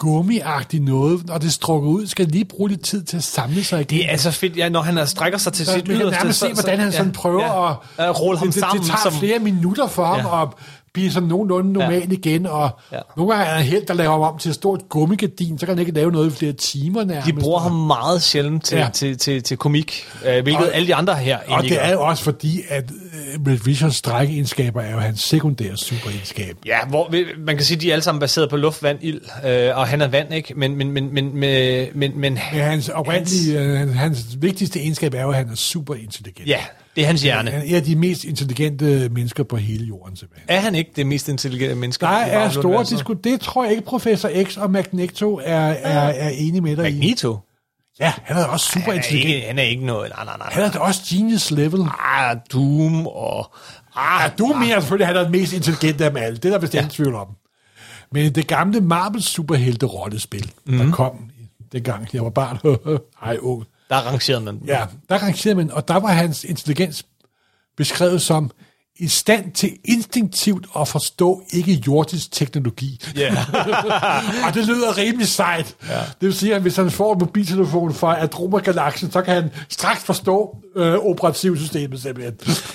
gummiagtigt noget, og det strukker ud, skal lige bruge lidt tid til at samle sig igen. Det er så fedt, ja, når han strækker sig til Så sit man kan yderste. nærmest se, hvordan han sådan prøver ja, at... at rulle ham det, det, sammen. Det tager som, flere minutter for ham Ja. at blive sådan nogenlunde normal igen, og Ja. nogle gange er han helt, der laver ham om til et stort gummigardin, så kan han ikke lave noget i flere timer nærmest. de bruger ham meget sjældent til, Ja. ja. til, til, til komik, øh, hvilket Og- alle de andre her Og det er jo også fordi, at Red Richards strækkeegenskaber er jo hans sekundære superegenskab. Ja, hvor man kan sige, at de er alle sammen baseret på luft, vand, ild, øh, og han er vand, ikke? Men, men, men, men, men, men, men Men hans oprindelige, hans, hans vigtigste egenskab er jo, at han er super intelligent. ja, det er hans hjerne. Han er de mest intelligente mennesker på hele jorden, simpelthen. Er han ikke det mest intelligente menneske? Der i er store universet? disku... Det tror jeg ikke, Professor X og Magneto er, er, er enige med dig i. Magneto? Ja, han er også super Han er, intelligent. ikke, han er ikke noget... Nej, nej, nej. Han er da også genius level. Ah, Doom og... Ah, Ja, du mener selvfølgelig, at han er den mest intelligente af dem alle. Det er der vist Ja. tvivl om. Men det gamle Marvel superhelte rollespil, mm. Mhm. der kom dengang jeg var barn, ej ung, der rangerede man. ja, der rangerede man, og der var hans intelligens beskrevet som i stand til instinktivt at forstå ikke jordisk teknologi. Ja. og det lyder rimelig sejt. Ja. Det vil sige, at hvis han får en mobiltelefon fra Andromeda-galaksen, så kan han straks forstå øh, operativsystemet simpelthen.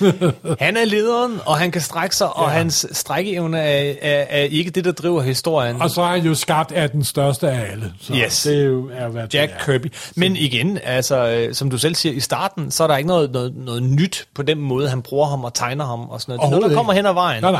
Han er lederen, og han kan strække sig, og Ja. hans strækkeevne er, er, er ikke det, der driver historien. og så er han jo skabt af den største af alle. Så Yes. det er jo, er, hvad Jack det er. Kirby. Men igen, altså, øh, som du selv siger, i starten, så er der ikke noget, noget, noget nyt på den måde, han bruger ham og tegner ham og sådan noget. Det er noget, der kommer hen ad vejen. Nej,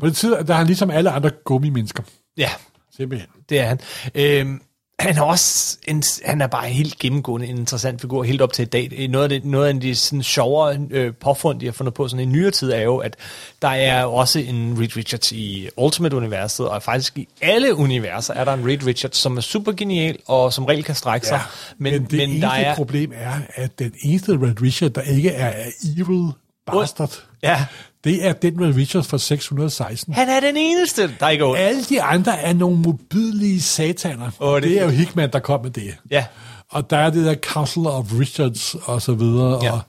nej. Tid, der er han ligesom alle andre gummimennesker. Ja, Simpelthen. det er han. Øhm, han er også en, han er bare helt gennemgående en interessant figur helt op til i dag. Noget af, det, noget af de sådan sjovere øh, påfund, de har fundet på sådan i nyere tid, er jo, at der er også en Reed Richards i Ultimate-universet, og faktisk i alle universer er der en Reed Richards, som er super genial, og som regel kan strække sig. men, men det men eneste der er, problem er, at den eneste Red Richard, der ikke er, er evil bastard, Ja, Det er den med Richards fra 616. Han er den eneste, der ikke er ondt. Alle de andre er nogle modbydelige sataner. Åh, det- det, er jo Hickman, der kom med det. Ja. Og der er det der Castle of Richards og så videre, Ja. og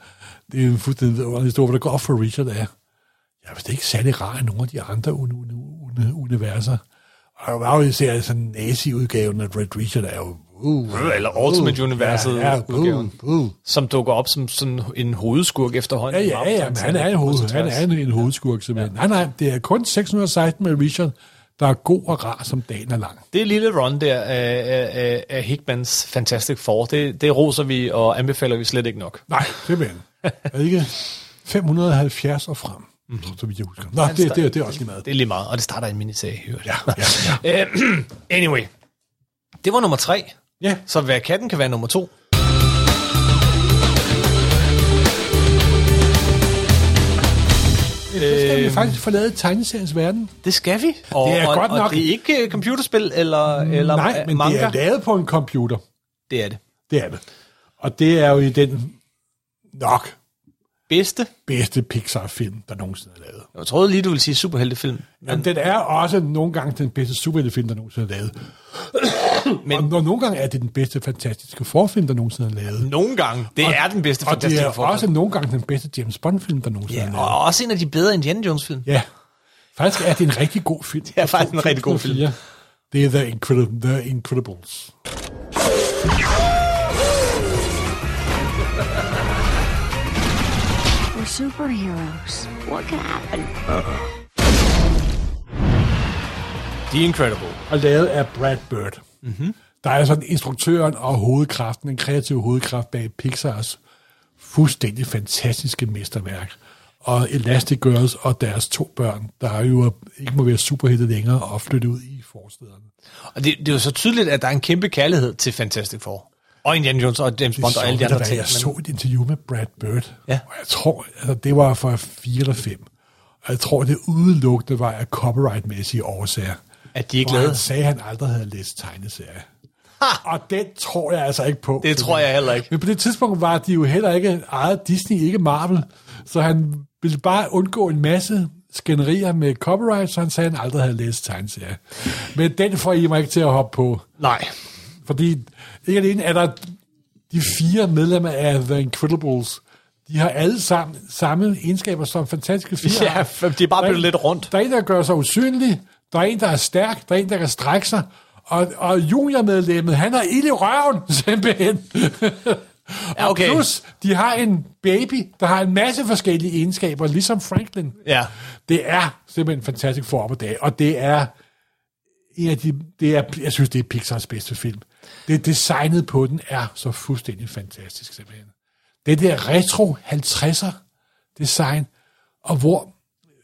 det er en fuldstændig historie, hvad der går op for Richard er. Jeg ved det er ikke særlig rar end nogle af de andre un- un- un- universer. Og der var jo især sådan nazi-udgaven af Red Richard er jo... Uh, Eller Ultimate-universet ja, ja, udgaven. uh, uh. Som dukker op som sådan en hovedskurk Ja, efterhånden. ja, ja, men han er en, hoved, han er en, en hovedskurk simpelthen. Nej, nej, det er kun 616 med Richard, der er god og rar, som dagen er lang. Det lille run der af, af, af, Hickmans Fantastic Four, det, det roser vi og anbefaler vi slet ikke nok. Nej, simpelthen. Er det ikke 570 og frem, mm-hmm. så vidt jeg husker. Nå, det, det, det, det er også lige meget. Det er lige meget, og det starter i en miniserie. Ja, ja, ja. Anyway, det var nummer tre. Ja. Så hvad katten kan være nummer to. Så skal vi faktisk få lavet tegneseriens verden. Det skal vi. Og, Det er og, godt og nok. det er ikke uh, computerspil eller, eller Nej, men manga. det er lavet på en computer. det er det. Det er det. Og det er jo i den nok Bedste. bedste Pixar-film, der nogensinde er lavet. Jeg troede lige, du ville sige superheltefilm. Jamen, den er også nogle gange den bedste superheltefilm, der nogensinde er lavet. Men Og når nogle gange er det den bedste fantastiske forfilm, der nogensinde er lavet. nogle gange, det er den bedste Og det fantastiske er forfilm. også nogle gange den bedste James Bond-film, der nogensinde er Ja, lavet. og også en af de bedre Indiana Jones-film. Ja, faktisk er det en rigtig god film. Det er faktisk en rigtig god film. Det er The, Incredible, The Incredibles. Superheroes. What could happen? The Incredible. Og lavet af Brad Bird. Mhm. Mm-hmm. Der er sådan instruktøren og hovedkraften, den kreative hovedkraft bag Pixars fuldstændig fantastiske mesterværk. Og Elastic Girls og deres to børn, der jo ikke må være superhelte længere og flytte ud i forstederne. Og det, det er jo så tydeligt, at der er en kæmpe kærlighed til Fantastic Four. Og Indiana Jones og James Bond og alle de andre ting. Jeg så et interview med Brad Bird, Ja. og jeg tror, altså, det var for fire eller fem. Og jeg tror, det udelukkende var af copyright-mæssige årsager. At de ikke Hvor han lavede. sagde, at han aldrig havde læst tegneserier. Og den tror jeg altså ikke på. Det tror jeg heller ikke. Men på det tidspunkt var de jo heller ikke ejet Disney, ikke Marvel. Så han ville bare undgå en masse skænderier med copyright, så han sagde, at han aldrig havde læst tegneserier. Men den får I mig ikke til at hoppe på. Nej. Fordi ikke alene er der de fire medlemmer af The Incredibles, de har alle sammen samme egenskaber som fantastiske fire. Ja, de er bare blevet lidt rundt. Der er en, der gør sig usynlig, der er en, der er stærk, der er en, der kan strække sig, og, og juniormedlemmet, han har ild i røven, simpelthen. Ja, okay. Og plus, de har en baby, der har en masse forskellige egenskaber, ligesom Franklin. Ja. Det er simpelthen fantastisk for op på dag, og det er en af de, det er, jeg synes, det er Pixars bedste film. Det designet på den er så fuldstændig fantastisk, simpelthen. Det der retro 50'er design, og hvor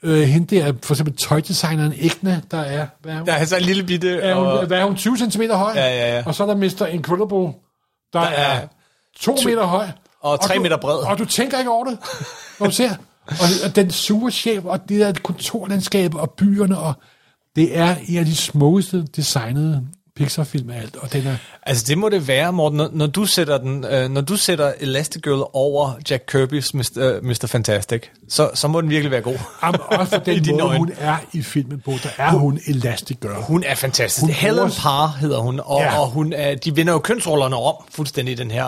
øh, hende der, for eksempel tøjdesigneren Ægne, der er, hvad er hun? Der er så en lille bitte... er hun, og, hvad er hun, 20 cm høj? Ja, ja, ja. Og så er der Mr. Incredible, der, der er er 2 meter høj. og tre du, meter bred. Og du tænker ikke over det, når du ser. Og, og den sure chef, og det der kontorlandskab, og byerne, og det er en af de smukkeste designede Pixar-film af alt, og den er... Altså det må det være, Morten, når, når du sætter den, øh, når du sætter Elastigirl over Jack Kirby's Mr. Uh, Mr. Fantastic, så, så må den virkelig være god. Jamen, også for I den måde, øjne. hun er i filmen på, der er hun Elastic Girl. Hun er fantastisk. Hun Hun Helen bruger- Parr hedder hun, og, Ja. og hun er, de vinder jo kønsrollerne om fuldstændig i den her,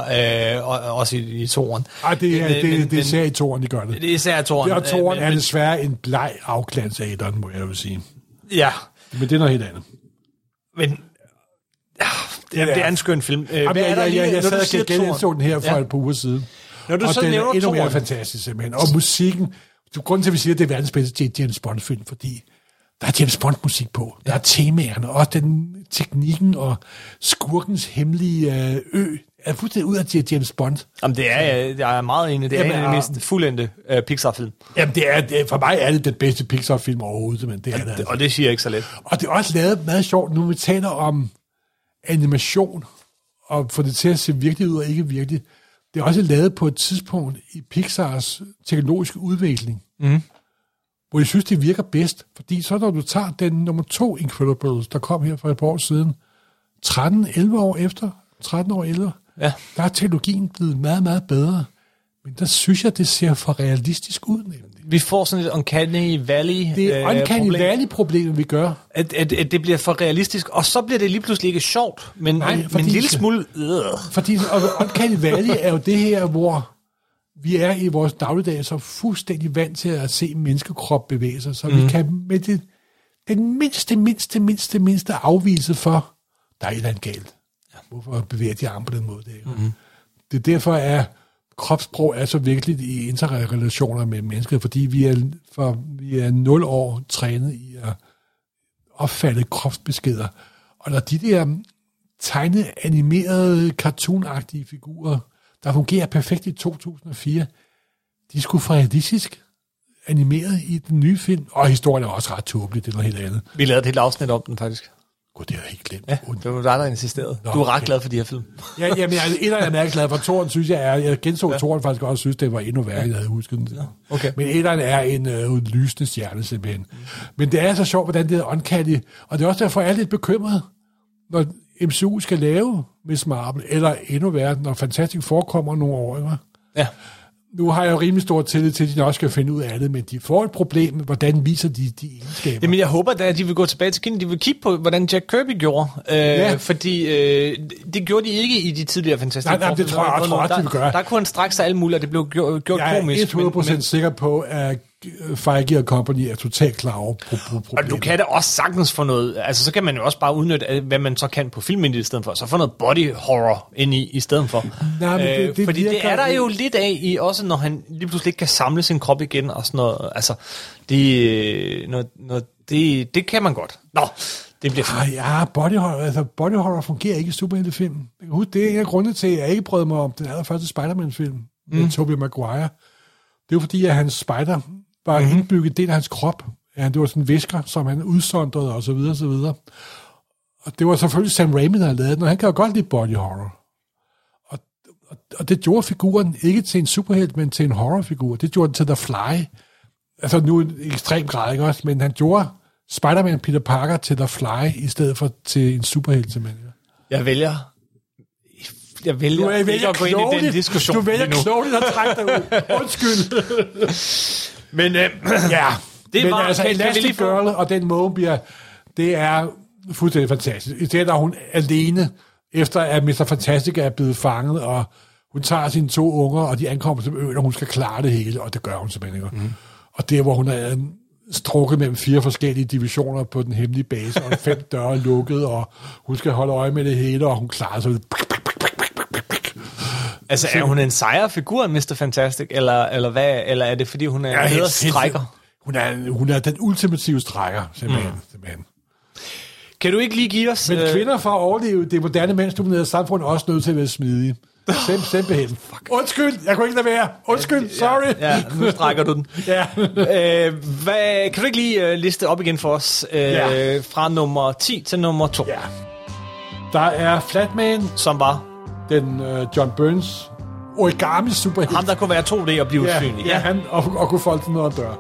øh, og, også i, i toren. Ej, det er, Men- det, men- det, men- ser i toren, de gør det. Det er især toren. Det, og toren øh, er men- desværre en bleg afklans af etteren, må jeg jo sige. Ja, Men det er noget helt andet. men det, er, det er en skøn film. Øh, Jamen, hvad er jeg, der jeg, lige- jeg, jeg sad og toeren? den her for Ja. et par uger siden. Når du og så den er endnu mere fantastisk simpelthen. Og musikken, du, grunden til, at vi siger, at det er verdens bedste James Bond-film, fordi der er James Bond-musik på. Der er temaerne, og den teknikken og skurkens hemmelige øh, ø er fuldstændig ud af James Bond. Jamen, det er, jeg- jeg er meget enig. Det er Jamen, en af de ja. mest fuldendte uh, Pixar-film. Jamen, det er, det er, for mig er det den bedste Pixar-film overhovedet, men det er det. Altså. Og det siger jeg ikke så let. Og det er også lavet meget sjovt, nu vi taler om animation, og få det til at se virkelig ud og ikke virkelig. Det er også lavet på et tidspunkt i Pixars teknologiske udvikling, mm. hvor jeg synes, det virker bedst. Fordi så når du tager den nummer to Incredibles, der kom her for et par år siden, 13-11 år efter, 13 år ældre, Ja. der er teknologien blevet meget, meget bedre. Men der synes jeg, det ser for realistisk ud, nemlig. Vi får sådan et Uncanny Valley Det er øh, Uncanny problem. Valley-problemet, vi gør. At, at, at det bliver for realistisk, og så bliver det lige pludselig ikke sjovt, men, Nej, men en lille smule... Øh. Fordi og Uncanny Valley er jo det her, hvor vi er i vores dagligdag så fuldstændig vant til at se en menneskekrop bevæge sig, så mm. vi kan med det, den mindste, mindste, mindste, mindste afvise for, der er et eller andet galt. Ja. Hvorfor bevæger de arme på den måde? Det, mm. det er derfor, at kropssprog er så vigtigt i interrelationer med mennesker, fordi vi er, for, vi er 0 år trænet i at opfatte kropsbeskeder. Og når de der tegnede, animerede, cartoonagtige figurer, der fungerer perfekt i 2004, de skulle fra realistisk animeret i den nye film. Og historien er også ret tåbelig, det er noget helt andet. Vi lavede et helt afsnit om den, faktisk. Gud, det er jeg helt glemt. Ja, det var dig, der insisterede. Nå, du er ret okay. glad for de her film. Ja, jamen, jeg, et af dem er jeg glad for. Toren synes jeg er, jeg genså ja. Toren faktisk også, synes det var endnu værre, end jeg havde husket den. Ja, okay. Men et af dem er en øh, lysende stjerne simpelthen. Mm. Men det er så sjovt, hvordan det er uncanny, og det er også derfor, jeg er lidt bekymret, når MCU skal lave Miss Marvel, eller endnu værre, når Fantastic forekommer nogle år, ikke? Ja. Nu har jeg jo rimelig stor tillid til, at de nok skal finde ud af det, men de får et problem med, hvordan viser de de egenskaber. Jamen, jeg håber da, at de vil gå tilbage til kinden. De vil kigge på, hvordan Jack Kirby gjorde. Øh, Ja. Fordi øh, det gjorde de ikke i de tidligere Fantastic Nej, nej, det tror jeg også, der, de vil gøre. Der kunne han straks sig alt muligt, og det blev gjort, gjort jeg komisk. er 100% men- sikker på, at Feige og Company er totalt klar over pro- pro- Og problemet. du kan da også sagtens få noget, altså så kan man jo også bare udnytte, øh, hvad man så kan på filmen i stedet for, så få noget body horror ind i, i stedet for. Nej, men det- Øh, det fordi det er der jo lidt af, i, også når han lige pludselig ikke kan samle sin krop igen og sådan noget. Altså, det, øh, noget, noget, det, det kan man godt. Nå, det bliver Ej, ja, body horror, altså body horror fungerer ikke i superheltefilm. Huske, det er en af grundene til, at jeg ikke brød mig om den allerførste Spider-Man-film mm. med Tobey Maguire. Det var fordi, at hans spider var mm-hmm. indbygget del af hans krop. Ja, det var sådan en visker, som han udsondrede og så videre, og så videre. Og det var selvfølgelig Sam Raimi, der havde lavet den, og han kan jo godt lide body horror. Og, og, og det gjorde figuren ikke til en superhelt, men til en horrorfigur. Det gjorde den til The Fly. Altså nu i ekstrem grad, ikke også? Men han gjorde Spider-Man Peter Parker til The Fly, i stedet for til en superhelt, simpelthen. Jeg vælger... Jeg vælger, Du er ikke at gå ind i den diskussion Du vælger klogeligt at trække dig ud. Undskyld. Men øh, Ja, Det men var- altså Elastic Girl og den Mobius, det er fuldstændig fantastisk. I stedet er hun alene, efter at Mr. Fantastic er blevet fanget, og hun tager sine to unger, og de ankommer til øen, og hun skal klare det hele, og det gør hun simpelthen ikke. Mm. Og det er, hvor hun er strukket mellem fire forskellige divisioner på den hemmelige base, og fem døre lukket, og hun skal holde øje med det hele, og hun klarer sig. Altså, er hun en sejere figur end Mr. Fantastic, eller, eller, hvad, eller er det, fordi hun er en bedre strækker? Hun er, hun er den ultimative strækker, simpelthen. Mm. simpelthen. Kan du ikke lige give os... Men øh, kvinder for at overleve det moderne mandsdominerede samfund er også nødt til at være smidige. Sim, simpelthen. Undskyld, jeg kunne ikke lade være. Undskyld, sorry. Ja, nu strækker du den. Ja. øh, hvad, kan du ikke lige uh, liste op igen for os? Uh, Ja. Fra nummer 10 til nummer 2, ja. Der er Flatman, som var den uh, John Burns origami superhelt. ham, der kunne være 2D og blive ja, usynlig. ja, han og, og kunne folde sådan noget dør.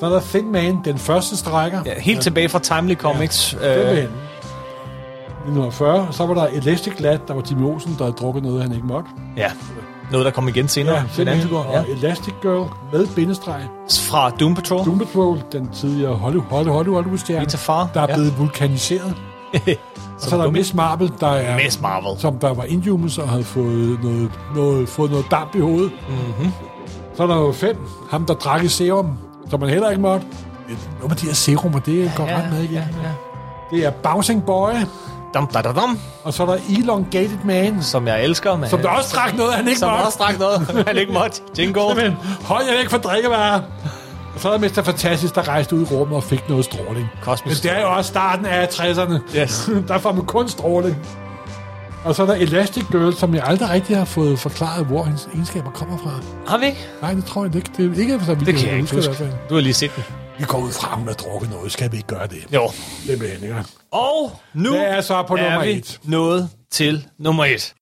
Så er der Thin Man, den første strækker. Ja, helt tilbage fra Timely Comics. Ja, øh, simpelthen. 1940. Så var der Elastic Lad, der var Jimmy Olsen, der havde drukket noget, han ikke måtte. ja, noget, der kom igen senere. Ja, en anden. Og Elastic Girl med bindestreg. Fra Doom Patrol. Doom Patrol, den tidligere Hollywood, Hollywood, Hollywood-stjerne, Rita Farr, der er ja. blevet vulkaniseret. og så er der Miss Marvel, der er... Miss Marvel. Som der var Inhumans og havde fået noget, noget, fået noget damp i hovedet. Mm-hmm. Så er der jo fem. Ham, der drak i serum, som man heller ikke måtte. Nogle af de her serumer, det går Ja, ret med igen. ja, ja. Det er Bouncing Boy, Dum, da, da, dum, og så er der Elongated Man, som jeg elsker. Men, som der også drak noget, han ikke som måtte. også drak noget, han ikke måtte. Men hold jer væk fra drikkevarer. Og så er der Mr. Fantastisk, der rejste ud i rummet og fik noget stråling. Kosmisk Men det er jo også starten af 60'erne. Yes. der får man kun stråling. Og så er der Elastic Girl, som jeg aldrig rigtig har fået forklaret, hvor hendes egenskaber kommer fra. Har vi ikke? Nej, det tror jeg ikke. Det er ikke, så vidt Det kan jeg ikke huske. fald. Du har lige set den. Vi går ud fra, at hun har drukket noget. Skal vi ikke gøre det? Jo. Det bliver ikke. Og nu Hvad er så på nummer er vi et? nået til nummer et.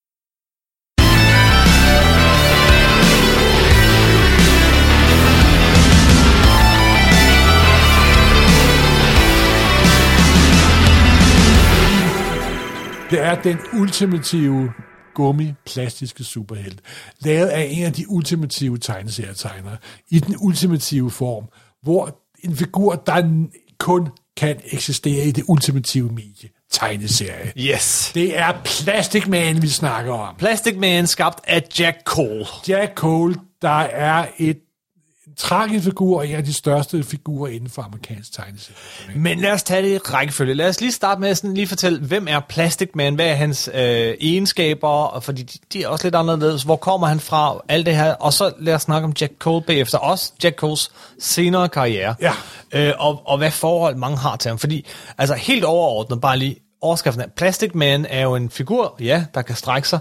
Det er den ultimative gummi-plastiske superhelt, lavet af en af de ultimative tegneserietegnere, i den ultimative form, hvor en figur, der kun kan eksistere i det ultimative medie, tegneserie. Yes. Det er Plastic Man, vi snakker om. Plastic Man skabt af Jack Cole. Jack Cole, der er et en tragisk figur, og en af de største figurer inden for amerikansk tegneserie. Men lad os tage det i rækkefølge. Lad os lige starte med at sådan lige fortælle, hvem er Plastic Man? Hvad er hans øh, egenskaber? Og Fordi de, de er også lidt anderledes. Hvor kommer han fra? Alt det her. Og så lad os snakke om Jack Cole bagefter. Også Jack Coles senere karriere. Ja. Øh, og, og hvad forhold mange har til ham. Fordi, altså helt overordnet, bare lige overskriften af Plastic Man er jo en figur, ja, der kan strække sig.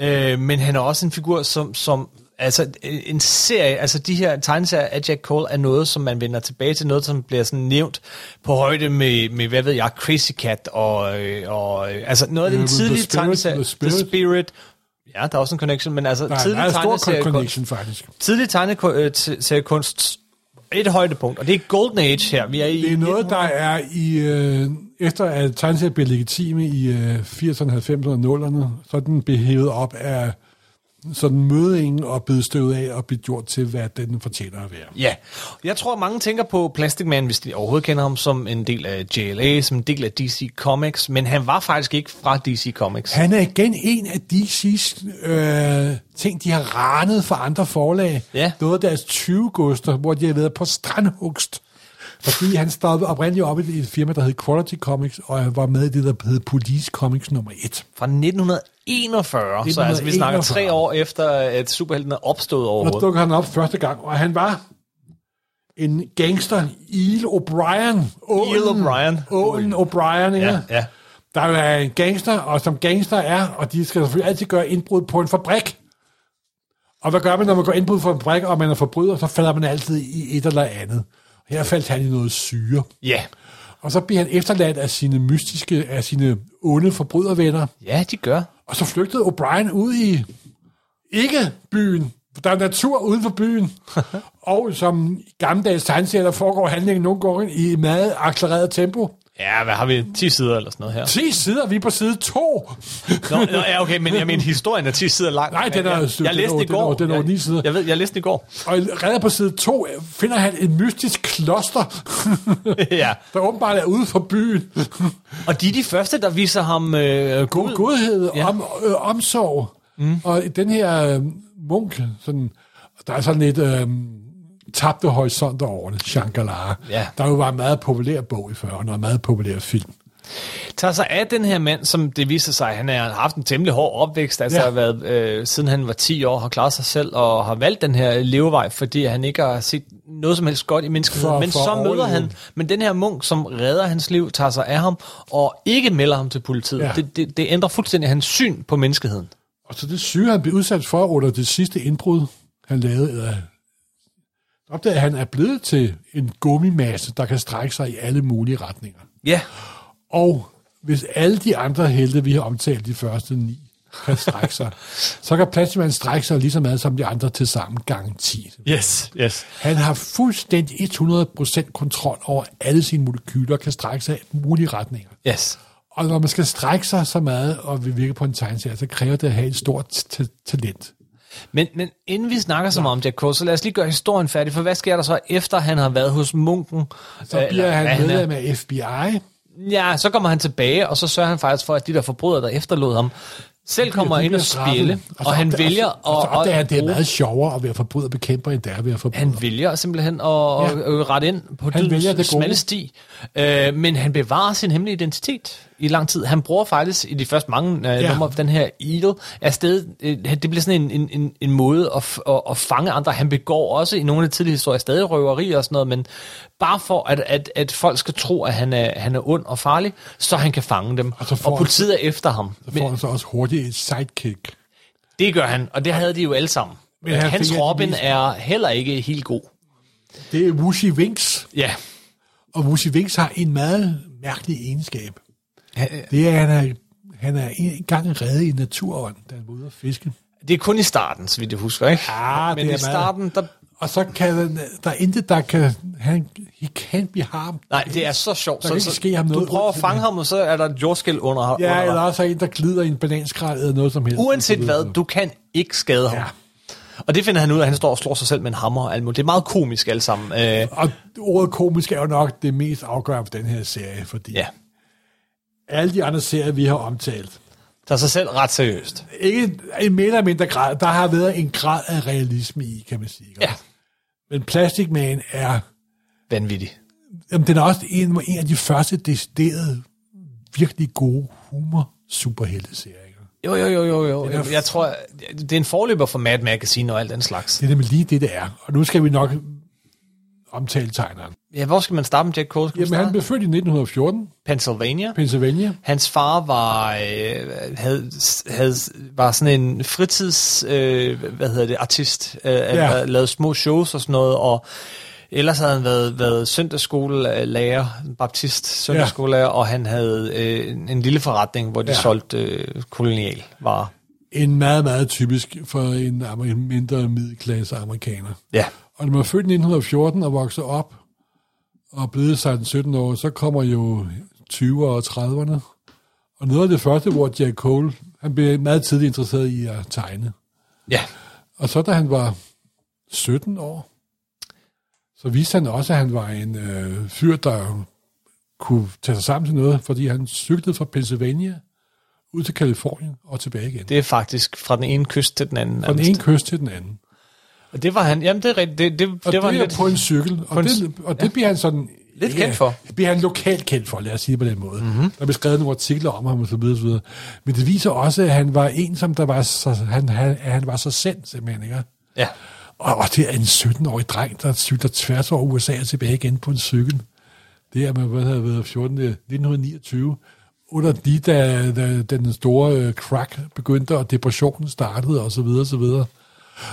Øh, men han er også en figur, som, som Altså en serie, altså de her tegneserier af Jack Cole er noget, som man vender tilbage til, noget som bliver sådan nævnt på højde med, med hvad ved jeg, Crazy Cat og, øh, og øh, altså noget af den Øh, The tidlige tegneserie, The Spirit. The Spirit. Ja, der er også en connection, men altså en tidlig tegneseriekunst, faktisk. tidlig tegneseriekunst, et højdepunkt, og det er Golden Age her. Vi er i Det er noget, der er i... Øh, efter at tegneserier blev legitime i øh, 80'erne, 90'erne og 0'erne, så er den blev hævet op af sådan mødingen og blevet støvet af og blevet gjort til, hvad den fortjener at være. Ja, jeg tror, mange tænker på Plastic Man, hvis de overhovedet kender ham, som en del af JLA, som en del af DC Comics, men han var faktisk ikke fra DC Comics. Han er igen en af DC's øh, ting, de har ranet for andre forlag. Ja. Noget af deres 20 guster, hvor de har været på strandhugst. Fordi han startede oprindeligt op i et firma, der hed Quality Comics, og var med i det, der hed Police Comics nummer 1. Fra 1941, så altså, vi snakker 1941. tre år efter, at superhelten er opstået Og overhovedet. dukker han op første gang, og han var en gangster, Eel O'Brien. Eel O'Brien. Ålen O'Brien, ja. Ja, ja. Der er en gangster, og som gangster er, og de skal selvfølgelig altid gøre indbrud på en fabrik. Og hvad gør man, når man går indbrud på en fabrik, og man er forbryder, så falder man altid i et eller andet. Her faldt han i noget syre. Ja. Og så bliver han efterladt af sine mystiske, af sine onde forbrydervenner. ja, de gør. Og så flygtede O'Brien ud i ikke byen. Der er natur uden for byen. og som i gammeldags tegneserier, der foregår handlingen nogle gange i meget accelereret tempo. Ja, hvad har vi? 10 sider eller sådan noget her. 10 sider, vi er på side 2. Nå, nå, ja, okay, men jeg mener, historien er 10 sider lang. Nej, den er- jeg, jeg er læste i går. den er over Jeg- ni sider. Jeg ved, jeg læste i går. Og redder på side 2 finder han en mystisk kloster, ja. der åbenbart er ude for byen. Og de er de første, der viser ham øh, God godhed, Ja. om, øh, omsorg. Mm. Og den her øh, munk, sådan, der er sådan lidt øh, tabte horisonter over det, Shankara. Ja. Der jo var en meget populær bog i 40'erne, og en meget populær film. tager sig af den her mand, som det viser sig, han har haft en temmelig hård opvækst, altså Ja. har været, øh, siden han var 10 år, har klaret sig selv og har valgt den her levevej, fordi han ikke har set noget som helst godt i menneskeheden. Men for så møder overleve. han, men den her munk, som redder hans liv, tager sig af ham og ikke melder ham til politiet. Ja. Det, det, det ændrer fuldstændig hans syn på menneskeheden. Og så det syge, han blev udsat for under det sidste indbrud, han lavede, øh, opdager, at han er blevet til en gummimasse, der kan strække sig i alle mulige retninger. Ja, Og hvis alle de andre helte, vi har omtalt de første ni, kan strække sig, så kan Plastikman strække sig lige så meget som de andre til sammen gange 10. yes, yes. Han har fuldstændig 100% kontrol over alle sine molekyler, kan strække sig i mulige retninger. Yes. Og når man skal strække sig så meget og vil virke på en tegneserie, så kræver det at have et stort talent. Men, men inden vi snakker så meget om Jack Cole, så lad os lige gøre historien færdig, for hvad sker der så efter han har været hos munken? Så Øh, bliver eller han er? medlem af FBI, Ja, så kommer han tilbage, og så sørger han faktisk for, at de der forbrydere, der efterlod ham, selv kommer de ind og spille, og, så han opdager- vælger og, og at, opdager han, at, det er meget sjovere at være forbryder bekæmper, end det er at være forbryder. han vælger simpelthen at, Ja. rette ind på Han det gode. smalle sti. Øh, men han bevarer sin hemmelige identitet i lang tid. Han bruger faktisk i de første mange øh, Ja. numre den her Eagle afsted. Øh, det bliver sådan en, en, en, en måde at, at, at fange andre. Han begår også i nogle af de tidlige historier stadig røveri og sådan noget, men bare for at, at, at folk skal tro, at han er, han er ond og farlig, så han kan fange dem. Og så får og han- politiet er efter ham. Så får han så også hurtigt et sidekick. Det gør han, og det havde de jo alle sammen. Men han Hans Robin er heller ikke helt god. Det er Wushi Winks, Ja, og Wushi Winks har en meget mærkelig egenskab. Det er, han er, han er en gang reddet i naturånd, da han var ude at fiske. det er kun i starten, så vidt jeg husker, ikke? Ja, Men det er i starten, der Og så kan den, der er intet, der kan... Han, he can't be harmed. Nej, det er så sjovt. Der så, kan så, ikke ske ham du noget prøver at fange ham, og så er der et jordskæld under, under Ja, dig. eller også er en, der glider i en bananskrald eller noget som helst. Uanset hvad, du kan ikke skade ham. Ja. Og det finder han ud af, han står og slår sig selv med en hammer og alt muligt. Det er meget komisk alle sammen. Øh, Og ordet komisk er jo nok det mest afgørende for den her serie, fordi ja, alle de andre serier, vi har omtalt, tager sig selv ret seriøst. ikke i mere eller mindre grad, der har været en grad af realisme i, kan man sige. ikke? Ja, Men Plastic Man er, vanvittig. jamen, den er også en, en af de første deciderede, virkelig gode humor superhelteserier. Jo, jo, jo, jo, jo. Er Jeg, jeg tror, det er en forløber for Mad Magazine og alt den slags. Det er nemlig lige det, det er. Og nu skal vi nok omtale tegneren. Ja, hvor skal man starte med Jack Cole? Skal Jamen, han blev født i 1914, Pennsylvania. Pennsylvania. Hans far var, øh, havde, havde, var sådan en fritids, øh, hvad hedder det, artist, øh, Ja. ja. lavede små shows og sådan noget, og ellers havde han været, været søndagsskolelærer, baptist søndagsskolelærer, og han havde øh, en- lille forretning, hvor de Ja. ja. solgte øh, kolonial varer. En meget, meget typisk for en mindre middelklasse amerikaner. Ja, Og når man er født i 1914 og vokser op og blevet 16-17 år, så kommer jo 20'erne og 30'erne. Og noget af det første, hvor Jack Cole, han blev meget tidligt interesseret i at tegne. ja, Og så da han var 17 år, så viste han også, at han var en øh, fyr, der kunne tage sig sammen til noget, fordi han cyklede fra Pennsylvania ud til Kalifornien og tilbage igen. det er faktisk fra den ene kyst til den anden. Fra den ene kyst til den anden. Og det var han, jamen det er rigtigt, det, det, Og det, var det er lidt, på en cykel, og, en det, og det bliver han sådan... Lidt kendt for. Det bliver han lokalt kendt for, lad os sige på den måde. Mhm. Mm-hmm. Der blev skrevet nogle artikler om ham og så videre, så videre. Men det viser også, at han var en, som der var så, han, han, at han var så sendt, simpelthen, ikke? ja, Og, og det er en 17-årig dreng, der cykler tværs over USA og tilbage igen på en cykel. Det er, man hvad havde været 14. 1929. Under de, da, da den store øh, crack begyndte, og depressionen startede, og så videre, og så videre.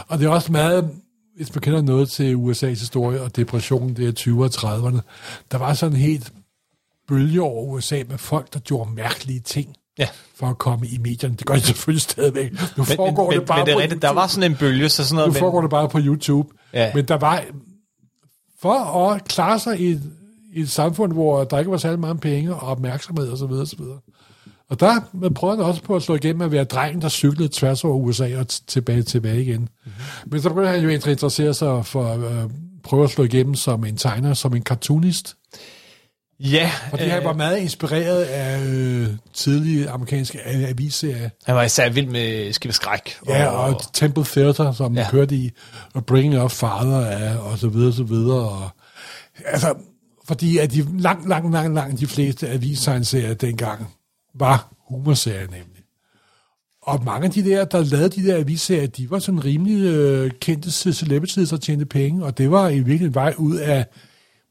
Og det er også meget, hvis man kender noget til USA's historie og depressionen, det er 20'erne og 30'erne, der var sådan helt bølge over USA med folk, der gjorde mærkelige ting ja. for at komme i medierne. Det gør de selvfølgelig stadigvæk. Nu Men, foregår men, det bare men det er på rigtigt, der var sådan en bølge, så sådan noget, Nu men, foregår det bare på YouTube. Ja. Men der var... For at klare sig i et, i et samfund, hvor der ikke var særlig mange penge og opmærksomhed osv. Og, så videre. Og der prøvede han også på at slå igennem at være drengen, der cyklede tværs over USA og tilbage, tilbage igen. Mm-hmm. Men så begyndte han jo at interessere sig for at øh, prøve at slå igennem som en tegner, som en cartoonist. ja, Fordi øh, han var meget inspireret af øh, tidlige amerikanske avisserier. han var især vild med Skib og Skræk. Ja, og Temple Theater, som ja. Kørte i, og Bringing Up Father, af, og så videre, så videre. Og, altså, fordi at de langt, langt, langt, langt de fleste avistegnserier dengang var humorserier nemlig. Og mange af de der, der lavede de der avisserier, de var sådan rimelig øh, kendte celebrities, der tjente penge, og det var i virkeligheden en vej ud af,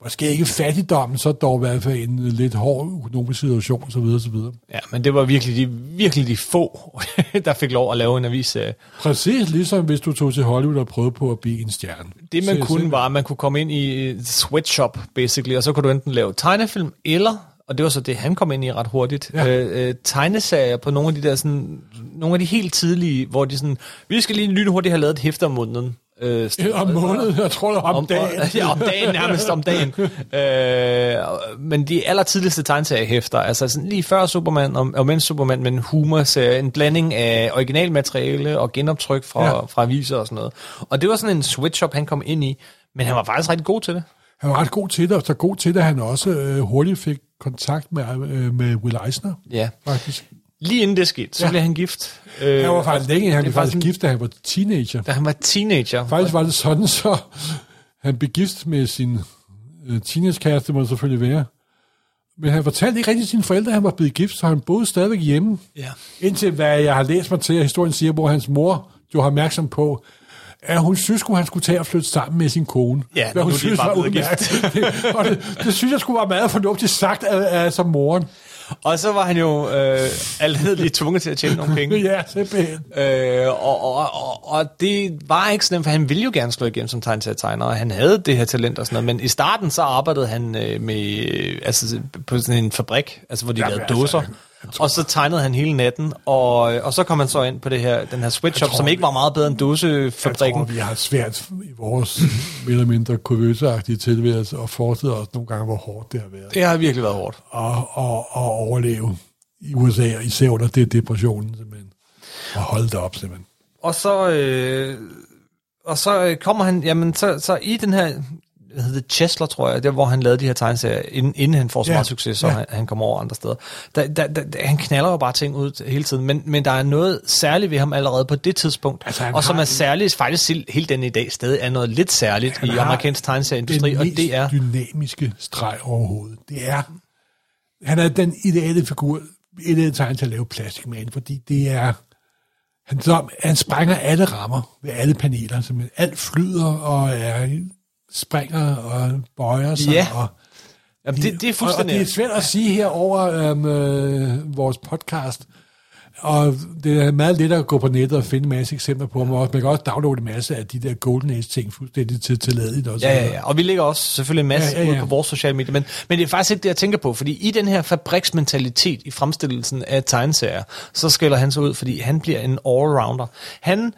måske ikke fattigdommen, så dog i hvert fald en lidt hård økonomisk situation, og så videre, så videre. Ja, men det var virkelig de, virkelig de få, der fik lov at lave en avis. øh. Præcis ligesom hvis du tog til Hollywood og prøvede på at blive en stjerne. Det man Så- kunne var, at man kunne komme ind i et sweatshop, basically, og så kunne du enten lave tegnefilm, eller, og det var så det, han kom ind i ret hurtigt, Ja. øh, øh, tegneserier på nogle af de der sådan, nogle af de helt tidlige, hvor de sådan, vi skal lige lynhurtigt have lavet et hæfte om måneden. Øh, Om måneden, jeg tror det var om, dagen. ja, om dagen, nærmest om dagen. øh, men de allertidligste tegneseriehæfter, altså sådan lige før Superman, og, og mens Superman, men humorserie, en blanding af originalmateriale og genoptryk fra, ja. fra aviser og sådan noget. Og det var sådan en switch-up, han kom ind i, men han var faktisk rigtig god til det. Han var ret god til det, og så god til det, at han også øh, hurtigt fik kontakt med, øh, med Will Eisner, Ja. faktisk. Lige inden det skete, så Ja. blev han gift. Øh, Han var faktisk længe, han blev faktisk faktisk gift, da han var teenager. Da han var teenager. Faktisk var det sådan, så han blev gift med sin øh, teenagekæreste, må det selvfølgelig være. Men han fortalte ikke rigtig sine forældre, at han var blevet gift, så han boede stadigvæk hjemme. Ja. Indtil hvad jeg har læst mig til, at historien siger, hvor hans mor jo har opmærksom på, at hun synes, at han skulle tage og flytte sammen med sin kone. Ja, hvad hun synes var udmærket. og det, det, synes jeg skulle være meget fornuftigt sagt af, af som moren. Og så var han jo øh, altid tvunget til at tjene nogle penge. Ja, simpelthen. Øh, og, og, og, og det var ikke sådan, for han ville jo gerne slå igennem som tegneserietegner, og han havde det her talent og sådan noget, men i starten så arbejdede han øh, med, øh, altså, på sådan en fabrik, altså hvor de lavede altså, dåser. Og så tegnede han hele natten, og, og så kom han så ind på det her, den her sweatshop, tror, som ikke var meget bedre end Jeg tror, vi har svært i vores mere eller mindre kurvøseagtige tilværelse og forestille os nogle gange, hvor hårdt det har været Det har virkelig været hårdt. at, at, at overleve i USA, og især under det depressionen simpelthen. Og holde det op simpelthen. Og så, øh, og så kommer han, jamen så, så i den her, hvad hedder det, Chesler, tror jeg, der hvor han lavede de her tegneserier, inden, inden han får så Ja, meget succes, så ja. han, han kommer over andre steder. Der, der, der, han knaller jo bare ting ud hele tiden, men, men der er noget særligt ved ham allerede på det tidspunkt, Altså, og som er særligt, faktisk helt- helt den i dag stadig er noget lidt særligt i amerikansk tegneserieindustri, og det er... dynamiske streg overhovedet. Det er, han er den ideelle figur, ideelle tegn til at lave plastikman, fordi det er, han, så, han sprænger alle rammer ved alle paneler, simpelthen. alt flyder og er, springer og bøjer sig. Ja, og, Jamen, det, det er og, og fuldstændig... det er svært at sige her over øhm, øh, vores podcast, og det er meget let at gå på nettet og finde en masse eksempler på ham, og man kan også downloade en masse af de der Golden Age ting fuldstændig til tilladigt også. Ja, ja, ja. Og vi lægger også selvfølgelig en masse Ja, ja, ja. ud på vores sociale medier. Men, men det er faktisk ikke det, jeg tænker på. Fordi i den her fabriksmentalitet i fremstillelsen af tegneserier, så skiller han sig ud, fordi han bliver en allrounder. Han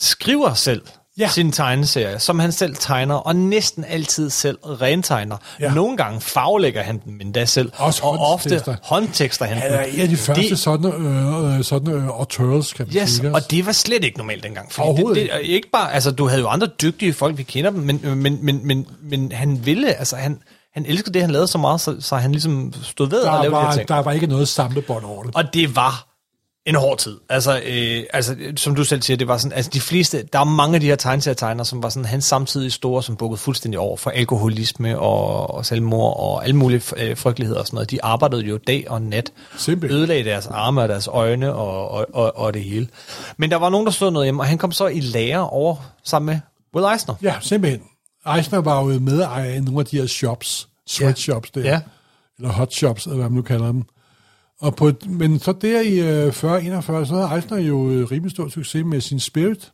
skriver selv Ja. ja. sine tegneserier, som han selv tegner, og næsten altid selv rentegner. Ja. Ja. Nogle gange farvelægger han dem endda selv, Også og ofte håndtekster. han Han dem. en af de første Det- sådan, øh, øh, sådan øh, auteurs, kan man Yes, sige. og det var slet ikke normalt dengang. Fordi det, det, ikke bare, altså, du havde jo andre dygtige folk, vi kender dem, men, men, men, men, men han ville, altså han, han elskede det, han lavede så meget, så, så han ligesom stod ved at der, lave de her var, ting. der var ikke noget samlebånd over det. Og det var en hård tid. Altså, øh, altså, som du selv siger, det var sådan, altså de fleste, der er mange af de her tegneserietegnere, som var sådan hans samtidig store, som bukkede fuldstændig over for alkoholisme og, og selvmord og alle mulige øh, frygteligheder og sådan noget. De arbejdede jo dag og nat. Simpelthen. Ødelagde deres arme og deres øjne og, og, og, og det hele. Men der var nogen, der stod noget hjemme, og han kom så i lære over sammen med Will Eisner. Ja, simpelthen. Eisner var jo medejer af nogle af de her shops, sweatshops der, Ja. eller hot shops, eller hvad man nu kalder dem. Og på, et- men så der i øh, 40-41, så havde Eisner jo øh, rimelig stor succes med sin Spirit.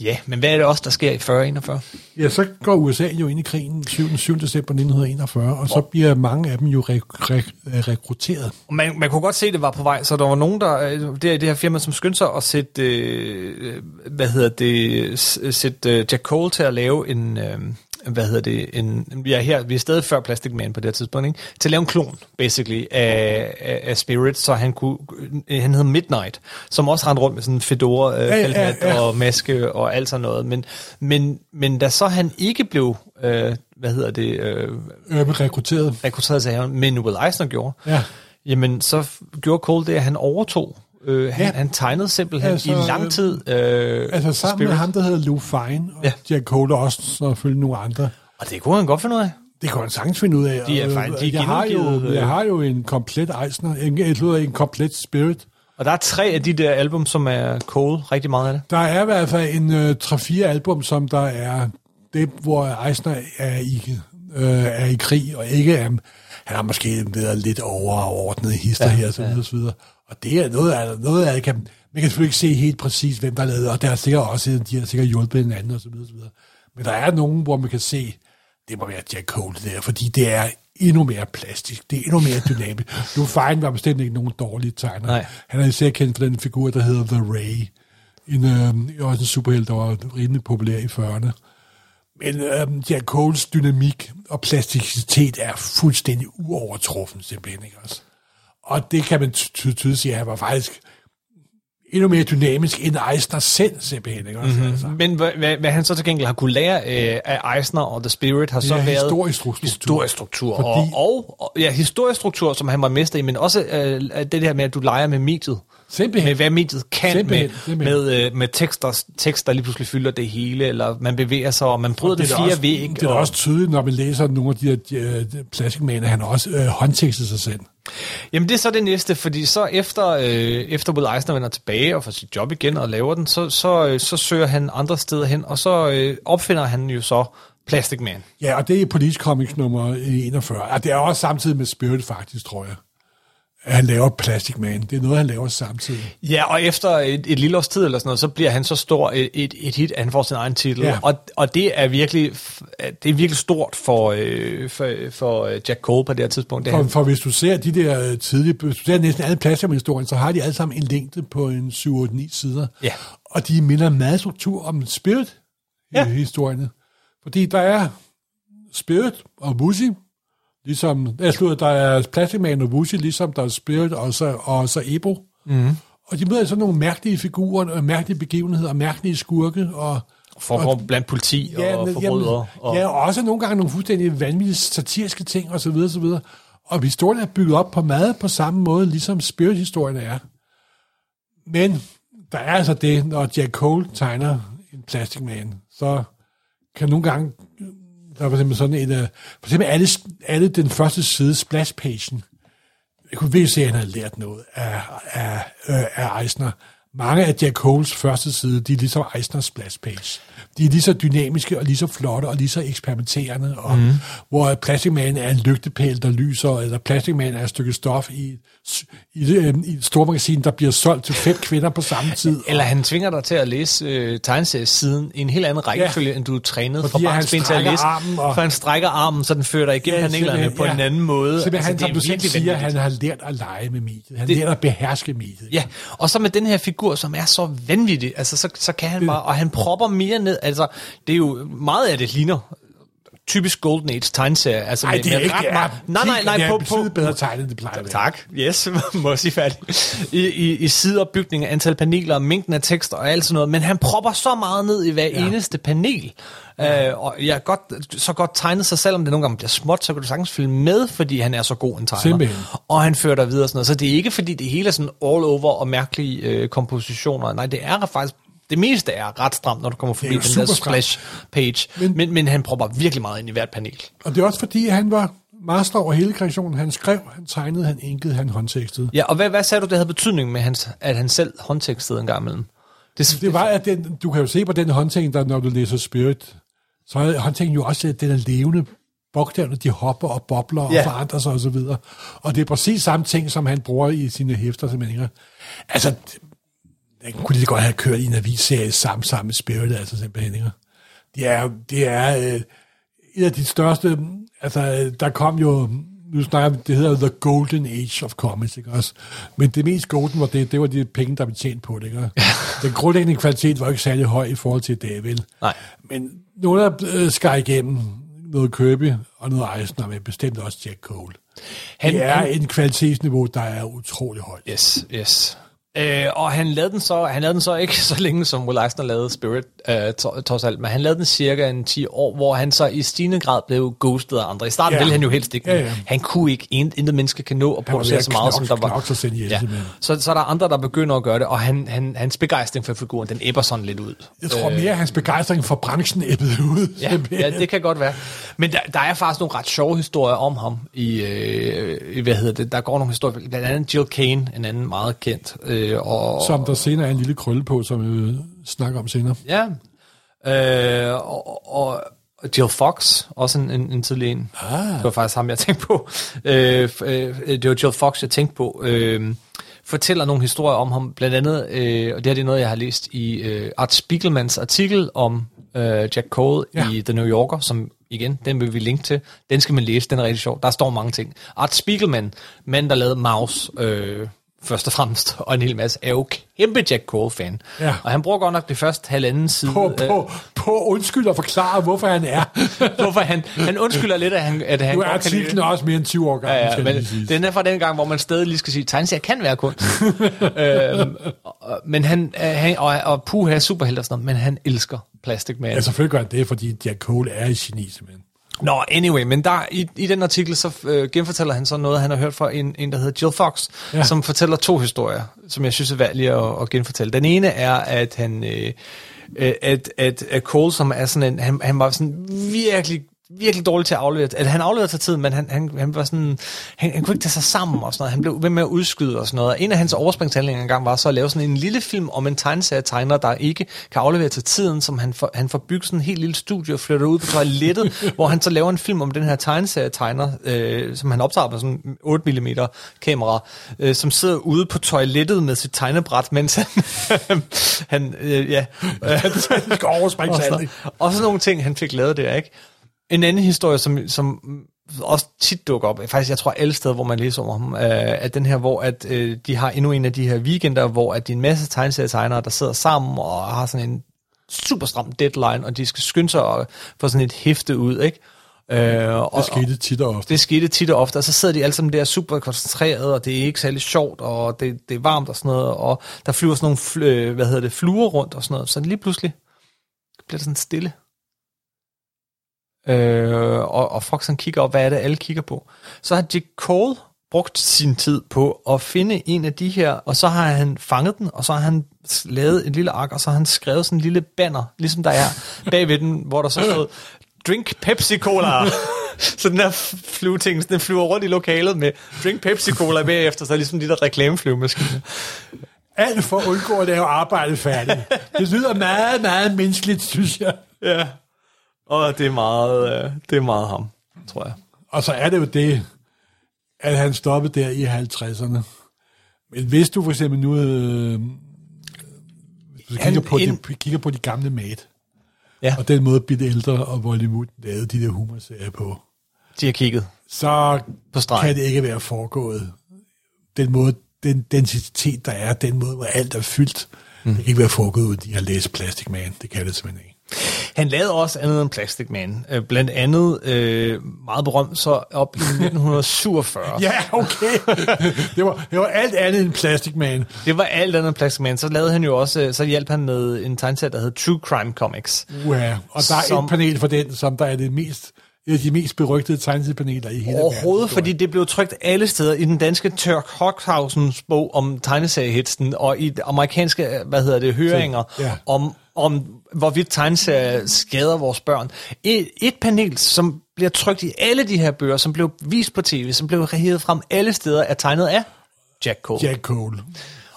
Ja, men hvad er det også, der sker i 40-41? Ja, så går USA jo ind i krigen 7. 7. december 1941, og så bliver mange af dem jo rek- rek- øh, rekrutteret. Man, man kunne godt se, at det var på vej, så der var nogen, der, øh, det, er det her firma, som skyndte sig at sætte, øh, hvad hedder det, sætte øh, Jack Cole til at lave en, øh, hvad hedder det, en, vi er her, vi er stadig før Plastic Man på det her tidspunkt, ikke? til at lave en klon, basically, af, af, af Spirit, så han kunne, han hed Midnight, som også rendte rundt med sådan en fedora, øh, Ja, ja, ja. og maske og alt sådan noget, men, men, men da så han ikke blev, øh, hvad hedder det, øh, Øh, rekrutteret. rekrutteret til haven, men Will Eisner gjorde, Ja. Jamen, så gjorde Cole det, at han overtog. Øh, han, Ja. han tegnede simpelthen Altså, i lang tid. Øh, Altså sammen Spirit. med ham, der hedder Lou Fine, og Ja. Jack Cole og også selvfølgelig nogle andre. Og det kunne han godt finde ud af. Det kan man sagtens finde ud af. De er og, faktisk- de er jeg, har jo, øh. jeg har jo en komplet Eisner, en, tror, en komplet Spirit. Og der er tre af de der album, som er Cole, rigtig meget af det. Der er i hvert fald en øh, 3-4 album, som der er det, hvor Eisner er i, øh, er i krig, og ikke er, han har måske været lidt overordnet hister ja, her, og så videre, ja. så videre. Og det er noget af, noget af det, kan, man kan selvfølgelig ikke se helt præcis, hvem der lavede, og der er sikkert også, de har sikkert hjulpet hinanden, og så videre, så videre. Men der er nogen, hvor man kan se, det må være Jack Cole der, fordi det er endnu mere plastisk, det er endnu mere dynamisk. Lou Fine var bestemt ikke nogen dårlige tegner. Nej. Han er især kendt for den figur, der hedder The Ray. En, øh, også en superhelt, der var rimelig populær i 40'erne. Men øh, Jack Coles dynamik og plasticitet er fuldstændig uovertruffen, simpelthen. Ikke også? Og det kan man ty- ty- tydeligt sige, at han var faktisk endnu mere dynamisk end Eisner selv, simpelthen. Ikke også? Mm-hmm. Altså. Men hvad, hvad, hvad han så til gengæld har kunne lære øh, af Eisner og The Spirit, har så er været historisk struktur. historisk struktur. Fordi- Og, og, og, ja, historisk struktur, som han var mester i, men også øh, det her med, at du leger med mediet. Simpelthen. Med hvad mediet kan Simpelthen, med, simpelthen. med, øh, med tekster, tekster, der lige pludselig fylder det hele, eller man bevæger sig, og man bryder det det fire væg. Det er og- også tydeligt, når man læser nogle af de her øh, plastikmaner, han har også øh, håndtekstet sig selv. Jamen det er så det næste, fordi så efter, øh, efter Will Eisner vender tilbage og får sit job igen og laver den, så, så, øh, så søger han andre steder hen, og så øh, opfinder han jo så Plastic Man. Ja, og det er Police Comics nummer 41. Ja, det er også samtidig med Spirit, faktisk, tror jeg. Han laver Plastic Man. Det er noget, han laver samtidig. Ja, og efter et, et lille års tid eller sådan noget, så bliver han så stor et, et, et hit, at han får sin egen titel. Ja. Og, og det er virkelig det er virkelig stort for, øh, for, for øh, Jack Cole på det her tidspunkt. Det For, han, for hvis du ser de der tidlige, hvis du ser næsten alle Plastic Man-historien, så har de alle sammen en længde på en 7-8-9 sider. Ja. Og de minder meget struktur om Spirit-historierne. Fordi der er Spirit og Woozy, ligesom, jeg slutter, der er Plastic Man og Woozy, ligesom der er Spirit og så, og så Ebo. Mm. Og de møder sådan nogle mærkelige figurer, og mærkelige begivenheder, og mærkelige skurke, og foregår blandt politi og forbrydere. Og, ja, og også nogle gange nogle fuldstændig vanvittige satiriske ting, og så videre, så videre. Og historien er bygget op på meget på samme måde, ligesom Spirit-historien er. Men der er altså det, når Jack Cole tegner en Plastic Man, så kan nogle gange, der var for eksempel sådan en, øh, for eksempel alle, alle den første side, splash-pagen, jeg kunne virkelig se, at han havde lært noget af, af, øh, af Eisner. Mange af Jack Coles første side, de er ligesom Eisners splash page. De er lige så dynamiske og lige så flotte og lige så eksperimenterende, og mm. hvor Plastic Man er en lygtepæl, der lyser, eller Plastic Man er et stykke stof i, i, øh, i et stort magasin, der bliver solgt til fem kvinder på samme tid. Eller han tvinger dig til at læse øh, tegneseriesiden i en helt anden rækkefølge, ja. end du er trænet Fordi han barnsben til at læse. armen og- For han strækker armen, så den fører dig igennem ja, panelerne på en anden måde. Simpelthen, altså, han, som du selv siger, han har lært at lege med mediet. Han Det- lært at beherske mediet. Ja, og så med den her figur, som er så vanvittig, altså så, så kan han bare, og han propper mere ned, altså det er jo, meget af det ligner typisk Golden Age tegneserie. Altså Nej, med- det er med ikke ret. Er, meget- Nej, nej, nej, det er på, på, bedre tegnet, det plejer at. Tak, yes, må sige færdig. I, i, i sideopbygning, antal paneler, mængden af tekster og alt sådan noget, men han propper så meget ned i hver ja. eneste panel. Ja. Øh, og jeg godt, så godt tegnet sig, selvom det nogle gange bliver småt, så kan du sagtens følge med, fordi han er så god en tegner. Simpelthen. Og han fører dig videre og sådan noget. Så det er ikke, fordi det hele er sådan all over og mærkelige øh, kompositioner. Nej, det er faktisk det meste er ret stramt, når du kommer forbi den er der splash page. Men, Men- men, han propper virkelig meget ind i hvert panel. Og det er også fordi, han var master over hele kreationen. Han skrev, han tegnede, han inkede, han håndtekstede. Ja, og hvad, hvad sagde du, det havde betydning med, hans, at han selv håndtekstede en gang imellem? Det, Det var, at den, du kan jo se på den håndtegning, der når du læser Spirit, så er håndtegningen jo også, at den er levende. Bogstaverne, de hopper og bobler og Ja. forandrer sig osv. Og, og det er præcis samme ting, som han bruger i sine hæfter, simpelthen. ikke? Altså, den kunne lige godt have kørt i en avisserie sammen, sammen med Spirit, altså simpelthen. Ikke? Det er, det er øh, et af de største, altså der kom jo, nu snakker det hedder The Golden Age of Comics, ikke også? Men det mest golden var det, det var de penge, der blev tjent på det, ikke? Den grundlæggende kvalitet var ikke særlig høj i forhold til det, vel? Nej. Men nogle der øh, skar igennem noget Kirby og noget Eisner, men bestemt også Jack Cole. Han- det er han- en kvalitetsniveau, der er utrolig højt. Yes, yes. Øh, og han lavede den så han lavede den så ikke så længe som Will Eisner lavede Spirit øh, to- trods alt, men han lavede den cirka en 10 år, hvor han så i stigende grad blev ghostet af andre. I starten Ja. ville han jo helst ikke. Ja, ja. Han kunne ikke, intet, menneske kan nå at producere så meget, knokle- som der var. selv ihjel, ja. så, så er der andre, der begynder at gøre det, og han, han, hans begejstring for figuren, den æbber sådan lidt ud. Jeg tror mere, at hans begejstring for branchen æbbede ud. Ja, ja, det kan godt være. Men der, der er faktisk nogle ret sjove historier om ham. I, øh, i hvad hedder det? Der går nogle historier, blandt andet Jill Kane, en anden meget kendt. Øh, og, Som der senere er en lille krølle på, som vi vil snakke om senere. Ja. Øh, og, og Jill Fox, også en, en, en tidlig en. Ah. Det var faktisk ham, jeg tænkte på. Øh, øh, det var Jill Fox, jeg tænkte på. Øh, fortæller nogle historier om ham. Blandt andet, øh, og det her det er noget, jeg har læst i øh, Art Spiegelmans artikel om øh, Jack Cole ja. i The New Yorker, som igen, den vil vi linke til. Den skal man læse, den er rigtig sjov. Der står mange ting. Art Spiegelman, mand der lavede Mouse, øh, først og fremmest, og en hel masse, er jo kæmpe Jack Cole-fan. Ja. Og han bruger godt nok det første halvanden side. På, øh, på, på undskyld og forklare, hvorfor han er. hvorfor han, han undskylder lidt, at han, at han Nu er kan lide artiklen det. også mere end 20 år gammel, Ja, ja, men den er fra den gang, hvor man stadig lige skal sige, tegneserier kan være kunst. øhm, og- men han, øh, han og, og puha, superhelt og sådan noget, men han elsker Plastic Man. Ja, selvfølgelig gør han det, fordi Jack Cole er i geni, simpelthen. Nå, anyway, men der, i, i den artikel, så øh, genfortæller han så noget, han har hørt fra en, en der hedder Jill Fox, Ja. som fortæller to historier, som jeg synes er værd lige at, at genfortælle. Den ene er, at han... Øh, øh, at, at, at Cole, som er sådan en, han, han var sådan virkelig virkelig dårlig til at aflevere. Altså, han afleverede til tiden, men han, han, han var sådan, han, han kunne ikke tage sig sammen og sådan noget. Han blev ved med at udskyde og sådan noget. En af hans overspringshandlinger engang var så at lave sådan en lille film om en tegneserietegner, der ikke kan aflevere til tiden, som han får, han får bygget sådan en helt lille studie og flytter ud på toilettet, hvor han så laver en film om den her tegneserietegner, øh, som han optager med sådan en 8 mm kamera, øh, som sidder ude på toilettet med sit tegnebræt, mens han, han øh, ja, overspringe og, så, og sådan nogle ting, han fik lavet der, ikke? En anden historie, som, som også tit dukker op, faktisk jeg tror alle steder, hvor man læser om ham, øh, er den her, hvor at, øh, de har endnu en af de her weekender, hvor at de er en masse tegneserietegnere, der sidder sammen og har sådan en super stram deadline, og de skal skynde sig og få sådan et hæfte ud, ikke? Øh, og, Det skete tit og ofte. det skete tit og ofte, og så sidder de alle sammen der super koncentreret, og det er ikke særlig sjovt, og det, det er varmt og sådan noget, og der flyver sådan nogle, fl- øh, hvad hedder det, fluer rundt og sådan noget, så lige pludselig bliver det sådan stille. Øh, og, og Fox han kigger op, hvad er det, alle kigger på. Så har Dick Cole brugt sin tid på at finde en af de her, og så har han fanget den, og så har han lavet et lille ark, og så har han skrevet sådan en lille banner, ligesom der er bagved den, hvor der så stod, drink Pepsi Cola. så den der flyveting, den flyver rundt i lokalet med drink Pepsi Cola bagefter, så er ligesom de der reklameflyvemaskiner. Alt for at undgå at lave arbejdet færdigt. Det lyder meget, meget menneskeligt, synes jeg. Ja. Og det er meget, øh, det er meget ham, tror jeg. Og så er det jo det, at han stoppede der i 50'erne. Men hvis du for eksempel nu... Øh, hvis du kigger, på ind- de, kigger på de gamle Mad, Ja. og den måde Bitte Ældre og Bollywood lavede de der humorserier på, De har kigget så på stregen. kan det ikke være foregået. Den måde, den densitet, der er, den måde, hvor alt er fyldt, mm. det kan ikke være foregået, uden de har læst Plastic Man. Det kan det simpelthen ikke. Han lavede også andet end Plastic Man. Øh, Blandt andet, øh, meget berømt, så op i 1947. Ja, okay. det, var, det var alt andet end Plastic Man. Det var alt andet end Plastic Man. Så lavede han jo også, øh, så hjalp han med en tegneserie, der hed True Crime Comics. Uha. Og der er Som- et panel for den, som der er det mest, et af de mest berygtede tegneseriepaneler i hele Overhovedet, fordi det blev trykt alle steder i den danske Turk Hockhausens bog om tegneseriehitsen, og i amerikanske, hvad hedder det, høringer Ja. om, om hvorvidt tegneserier skader vores børn. Et, et panel, som bliver trykt i alle de her bøger, som blev vist på tv, som blev hævet frem alle steder, er tegnet af Jack Cole. Jack Cole.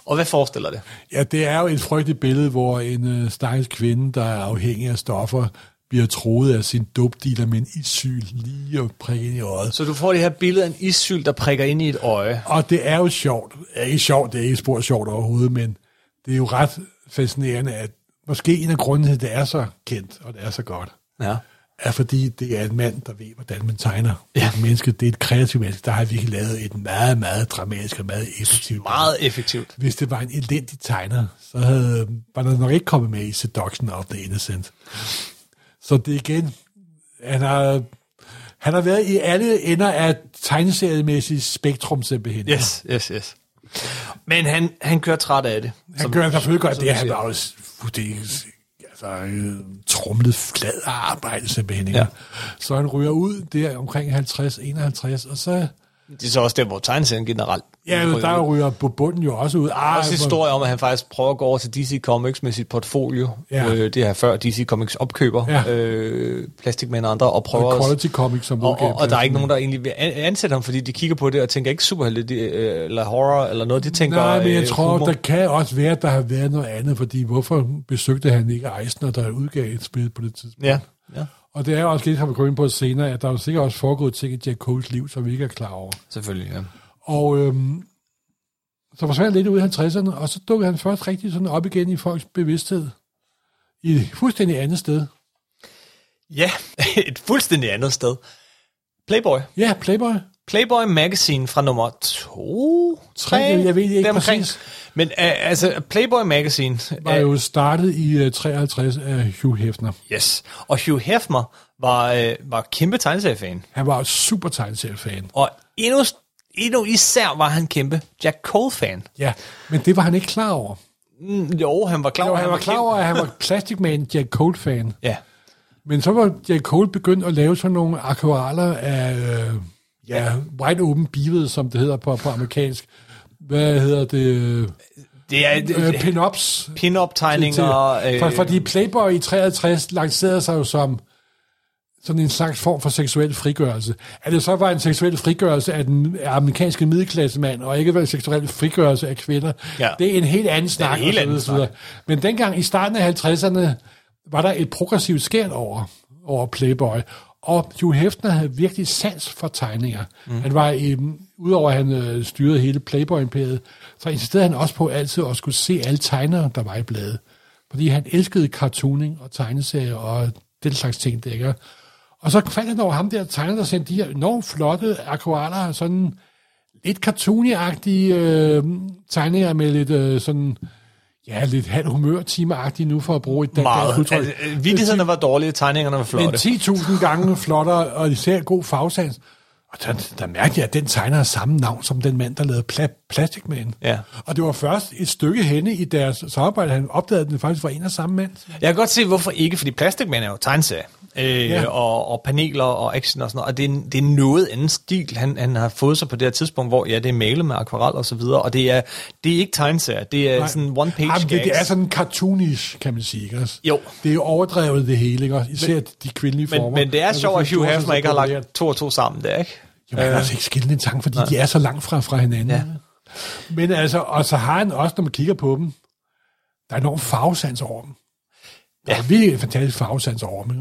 Og hvad forestiller det? Ja, det er jo et frygteligt billede, hvor en øh, stakkels kvinde, der er afhængig af stoffer, bliver troet af sin dopdealer med en issyl lige og prikke ind i øjet. Så du får det her billede af en issyl, der prikker ind i et øje. Og det er jo sjovt. Det er ikke sjovt, det er ikke spor sjovt overhovedet, men det er jo ret fascinerende, at måske en af grundene til, at det er så kendt, og det er så godt, Ja. er fordi det er en mand, der ved, hvordan man tegner. Ja. Et menneske, det er et kreativt menneske, der har virkelig lavet et meget, meget dramatisk og meget effektivt. Meget effektivt. Hvis det var en elendig tegner, så havde, var der nok ikke kommet med i Seduction of the Innocent. Så det er igen, han har, han har været i alle ender af tegneseriemæssigt spektrum simpelthen. Yes, yes, yes. Men han, han kører træt af det. Han gør selvfølgelig godt det, han var jo fuldstændig altså, øh, trumlet flad arbejde simpelthen. Ja. Så han ryger ud der omkring 50-51, og så, Det er så også der, hvor tegneserien generelt ja, ryger der ud. ryger på bunden jo også ud. Ah, også historie om, at han faktisk prøver at gå over til DC Comics med sit portfolio. Ja. Øh, det her før DC Comics opkøber Ja. øh, Plastic Man og andre, og prøver og at- Quality Comics som og, og, og der er ikke nogen, der egentlig vil an- ansætte ham, fordi de kigger på det og tænker ikke superhelte øh, eller horror eller noget. De tænker Nej, men jeg øh, tror, humor. der kan også være, at der har været noget andet, fordi hvorfor besøgte han ikke Eisner, der udgav et spil på det tidspunkt? Ja, ja, Og det er jo også lidt, som vi kommer ind på senere, at der er jo sikkert også foregået ting i Jack Coles liv, som vi ikke er klar over. selvfølgelig. Ja. Og øhm, så forsvandt lidt ud i 50'erne, og så dukkede han først rigtig sådan op igen i folks bevidsthed. I et fuldstændig andet sted. ja, et fuldstændig andet sted. Playboy. Ja, Playboy. Playboy Magazine fra nummer 2, 3, Jeg ved ikke deromkring. præcis. Men uh, altså, Playboy Magazine, Var øh, jo startet i uh, 53 af Hugh Hefner. yes. Og Hugh Hefner var, øh, var kæmpe tegneseriefan. Han var super tegneseriefan. Og endnu, endnu især var han kæmpe Jack Cole-fan. Ja, men det var han ikke klar over. Mm, jo, han var klar Jo, over, han var klar over, at han var Plastic Man Jack Cole-fan. Ja, Men så var Jack Cole begyndt at lave sådan nogle akvareller af øh, ja, wide open beavet, som det hedder på, på amerikansk. Hvad hedder det? det er Øh, øh, pin-ups. pin-up-tegninger. til- For, fordi Playboy i 63 lancerede sig jo som sådan en slags form for seksuel frigørelse. At det så var en seksuel frigørelse af den amerikanske middelklassemand, og ikke var en seksuel frigørelse af kvinder, Ja. det er en helt anden snak. en helt og så anden videre. Men dengang i starten af 50'erne, var der et progressivt skært over, over Playboy, og Hugh Hefner havde virkelig sans for tegninger. Mm. Han var, i, udover at han øh, styrede hele Playboy-imperiet, så insisterede han også på altid at skulle se alle tegnere, der var i bladet. Fordi han elskede cartooning og tegneserier og den slags ting, der ikke? Og så faldt han over ham der tegner, der sendte de her enormt flotte akvareller, sådan lidt cartoony-agtige øh, tegninger med lidt øh, sådan, ja, lidt halv humør agtige nu for at bruge et dansk Meget. udtryk. Altså, øh, Vittighederne var dårlige, tegningerne var Men flotte. 10.000 gange flottere, og især god fagsans. Og der, der mærkte jeg, at den tegner har samme navn som den mand, der lavede pla- Plastic Man. Ja. Og det var først et stykke henne i deres samarbejde, han opdagede, at den faktisk var en og samme mand. Jeg kan godt se, hvorfor ikke, fordi Plastic Man er jo tegneserie. Øh, Ja. og, og paneler og action og sådan noget. Og det er, det er noget anden stil, han, han har fået sig på det her tidspunkt, hvor ja, det er malet med akvarel og så videre. Og det er, det er ikke tegneserie, det er Nej. sådan one-page Jamen, det, det er sådan cartoonish, kan man sige. Ikke? også? Jo. Det er jo overdrevet det hele, ikke? også? især men, de kvindelige Men, former. men det er Altså, sjovt, at Hugh er Hefner ikke har lagt to og to sammen der, ikke? Jo, man kan altså ikke skille den tanke, fordi de er så langt fra, fra hinanden. Ja. Men altså, og så har han også, når man kigger på dem, der er enorm farvesans over dem. Der er virkelig en fantastisk farvesans over dem.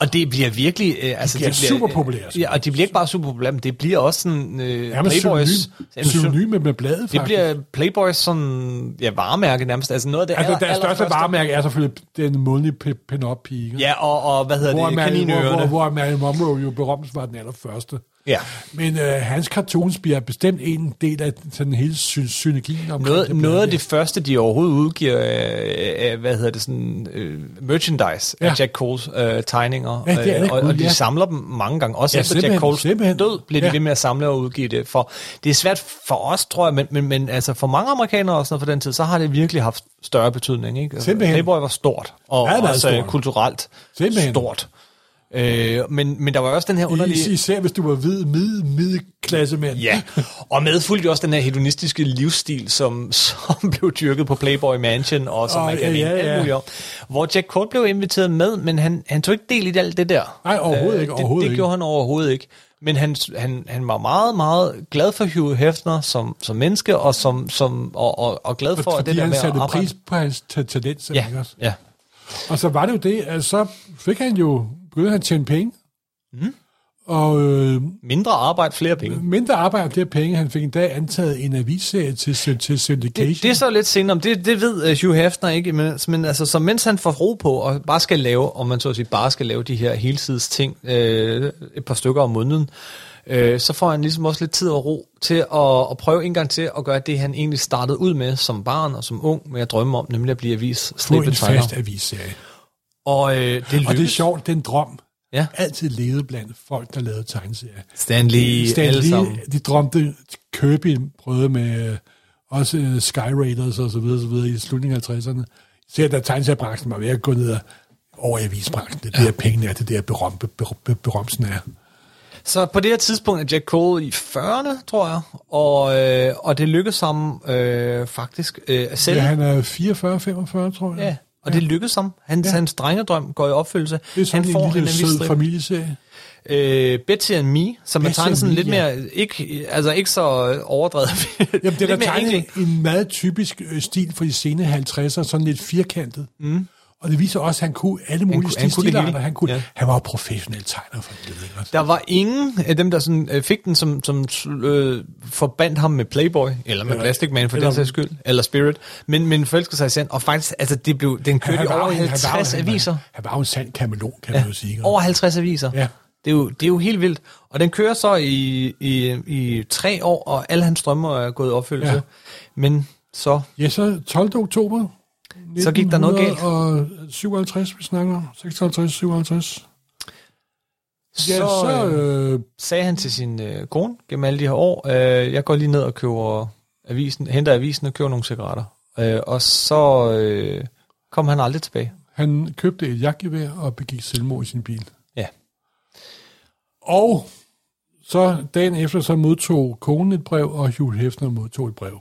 Og det bliver virkelig... Øh, altså, bliver det bliver super populære, Ja, og de bliver ikke bare super populære, men det bliver også sådan... Øh, Ja, Playboys... synonym, synonym med, med bladet, Det faktisk. bliver Playboys sådan... Ja, varemærke nærmest. Altså noget af det altså, aller- deres største varemærke er selvfølgelig den månedlige pe- pin-up pige. ikke? Ja, og, og hvad hedder hvor, det? Marilyn, hvor, hvor, hvor Marilyn Monroe jo berømt var den allerførste. Ja. Men øh, hans cartoons bliver bestemt en del af sådan hele sy- synergien omkring Noget, det noget af det første, de overhovedet udgiver af, af hvad hedder det, sådan, øh, merchandise ja. Af Jack Coles øh, tegninger. Ja, det er det og, gud, og de ja. samler dem mange gange. Også Ja, efter Jack Coles simpelthen. død, bliver de Ja. ved med at samle og udgive det. For det er svært for os, tror jeg, men, men, men altså for mange amerikanere og sådan for den tid, så har det virkelig haft større betydning. Ikke? Altså, Simpelthen. Playboy var stort, og Ja, også øh, stort. kulturelt Simpelthen. stort. Øh, men, men der var også den her underlige... Is- Især hvis du var hvid, mid, middelklassemand. Ja, og medfulgte også den her hedonistiske livsstil, som, som blev dyrket på Playboy Mansion, og som Åh, man kan ja, ja, ja, hvor Jack Cole blev inviteret med, men han, han tog ikke del i alt det der. Nej, overhovedet ikke, det, overhovedet det ikke. gjorde han overhovedet ikke. Men han, han, han var meget, meget glad for Hugh Hefner som, som menneske, og, som, som, og, og, og glad for Fordi det der han med at satte arbejde. pris på hans ta- talent. Ja, ikke også? ja. Og så var det jo det, at så fik han jo, begyndte han at tjene penge. Mm. Og øh, Mindre arbejde, flere penge. mindre arbejde og flere penge. Han fik en dag antaget en avisserie til, til syndication. Det, det er så lidt senere, det, det ved uh, Hugh Hefner ikke, men, men altså, så mens han får ro på, og bare skal lave, om man så at sige, bare skal lave de her helsides ting, øh, et par stykker om måneden, øh, så får han ligesom også lidt tid og ro til at, at prøve en gang til at gøre det, han egentlig startede ud med som barn og som ung, med at drømme om, nemlig at blive avis på en fast avisserie. Og øh, det Og det er lykkedes. sjovt, den drøm Ja. altid levede blandt folk, der lavede tegneserier. Stan Lee, Stan alle sammen. de drømte, Kirby prøvede med øh, også øh, Sky Raiders og så videre, så videre i slutningen af 50'erne. Ser da tegneseriebranchen var ved at gå ned over i avisbranchen. Det er der pengene er, det der berøm, ber, ber, berømsen er. Så på det her tidspunkt er Jack Cole i 40'erne, tror jeg, og, øh, og det lykkedes ham øh, faktisk øh, at sælge. Ja, han er 44, 45, tror jeg. Ja, og det lykkedes ham. Hans, ja. hans drengedrøm går i opfyldelse. Det er sådan han får en lille sød avisstrip. familieserie. Øh, Betsy and Me, som er Betsy tegnet sådan Me, lidt ja. mere, ikke, altså ikke så overdrevet. Jamen, det er tegnet en meget typisk øh, stil for de sene 50'ere, sådan lidt firkantet. Mm. Og det viser også, at han kunne alle mulige kunne- han kunne stilarter. hele. Han, kunne, Ja. han var professionel tegner for det. Ikke? Der var ingen af dem, der sådan, øh, fik den, som, som øh, forbandt ham med Playboy, eller med Eller- Plastic Man for eller- den sags skyld, eller Spirit, men, men forelskede sig i sand. Og faktisk, altså, det blev, den kørte i over han var jo- 50 han var- aviser. Han var jo en sand kamelon, kan man jo sige. ikke? Over 50 aviser. Ja. Det er, jo, det er jo helt vildt. Og den kører så i, i, i tre år, og alle hans drømmer er gået i opfyldelse. Ja. Ja. Men så Ja, så 12. oktober. Så gik der noget galt. Og 57, vi snakker om. 56, 57. Ja, så, så... øh, Øh, sagde han til sin øh, kone gennem alle de her år, øh, jeg går lige ned og køber avisen, henter avisen og køber nogle cigaretter. Øh, og så øh, kom han aldrig tilbage. han købte et jagtgevær og begik selvmord i sin bil. Ja. Og så dagen efter, så modtog konen et brev, og Hugh Hefner modtog et brev.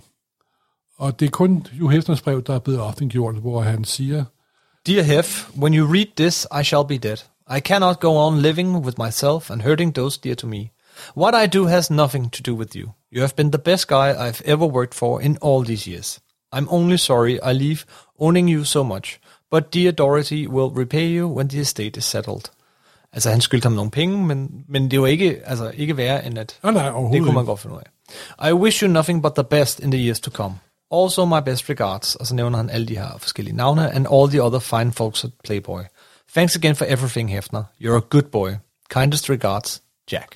Og det er kun Hugh Hefners brev, der er blevet offentliggjort, hvor han siger, Dear Hef, when you read this, I shall be dead. I cannot go on living with myself and hurting those dear to me. What I do has nothing to do with you. You have been the best guy I've ever worked for in all these years. I'm only sorry I leave owning you so much, but dear Dorothy will repay you when the estate is settled. Altså, han skyldte ham nogle penge, men, men det var ikke, altså, ikke værre end at... Nej, nej, Det kunne man godt finde ud af. I wish you nothing but the best in the years to come. Also my best regards. Og så nævner han alle de her forskellige navne, and all the other fine folks at Playboy. Thanks again for everything, Hefner. You're a good boy. Kindest regards, Jack.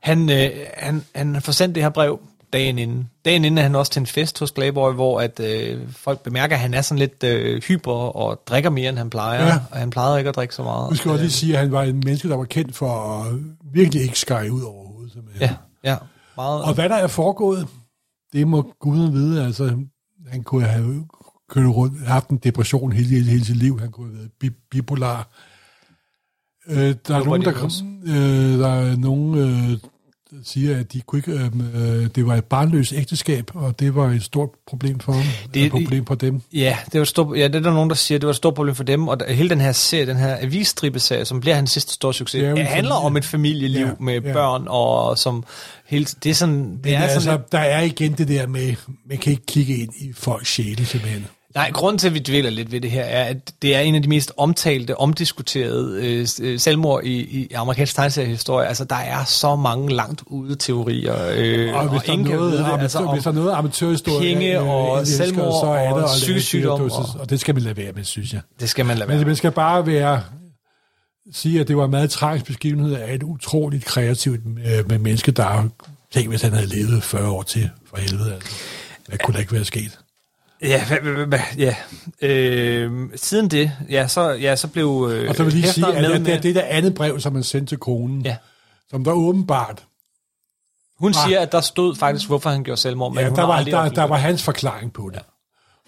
Han, øh, han, han får sendt det her brev dagen inden. Dagen inden er han også til en fest hos Playboy, hvor at, øh, folk bemærker, at han er sådan lidt øh, hyper og drikker mere, end han plejer. Ja. Og han plejede ikke at drikke så meget. Vi skal også lige sige, at han var en menneske, der var kendt for at virkelig ikke skære ud overhovedet. Ja, ja. Meget. Og hvad der er foregået, det må guden vide. Altså, han kunne have kørt rundt, haft en depression hele, hele, hele sit liv. Han kunne have været bi- bipolar. Øh, der, er nogen, de der, øh, der er nogen, øh, siger, at de kunne ikke, øh, øh, det var et barnløst ægteskab, og det var et stort problem for ham. Det- et problem for dem. Ja, det var stort, ja, det er der nogen, der siger, det var et stort problem for dem, og der, hele den her serie, den her avisstribeserie, som bliver hans sidste store succes, Det er handler familie. om et familieliv Ja, med ja. børn, og som hele, det er sådan, det Men er altså, sådan der er igen det der med, man kan ikke kigge ind i folks sjæle simpelthen. Nej, grunden til, at vi dvæler lidt ved det her, er, at det er en af de mest omtalte, omdiskuterede øh, øh, selvmord i, i amerikansk tegneseriehistorie. Altså, der er så mange langt ude teorier, øh, Og hvis, der, er ingen noget, det, amatør, altså, om- hvis der er noget amatørhistorie, penge øh, og elsker, selvmord så er og der lave psykisk sygdom og- Og det skal man lade være med, synes jeg. det skal man lade Men være. man skal bare være sige, at det var en meget tragisk begivenhed af et utroligt kreativt øh, med menneske, der har tænkt, hvis han havde levet 40 år til, for helvede. Altså. Hvad kunne der ikke være sket? Ja, ja. Øh, siden det, ja, så, ja, så blev øh, Og så vil jeg lige sige, at, med at det er med- det der andet brev, som man sendte til konen, Ja. som der åbenbart, Hun siger, at der stod faktisk, hvorfor han gjorde selvmord, men ja, der, var, der, der var hans forklaring på det. Ja.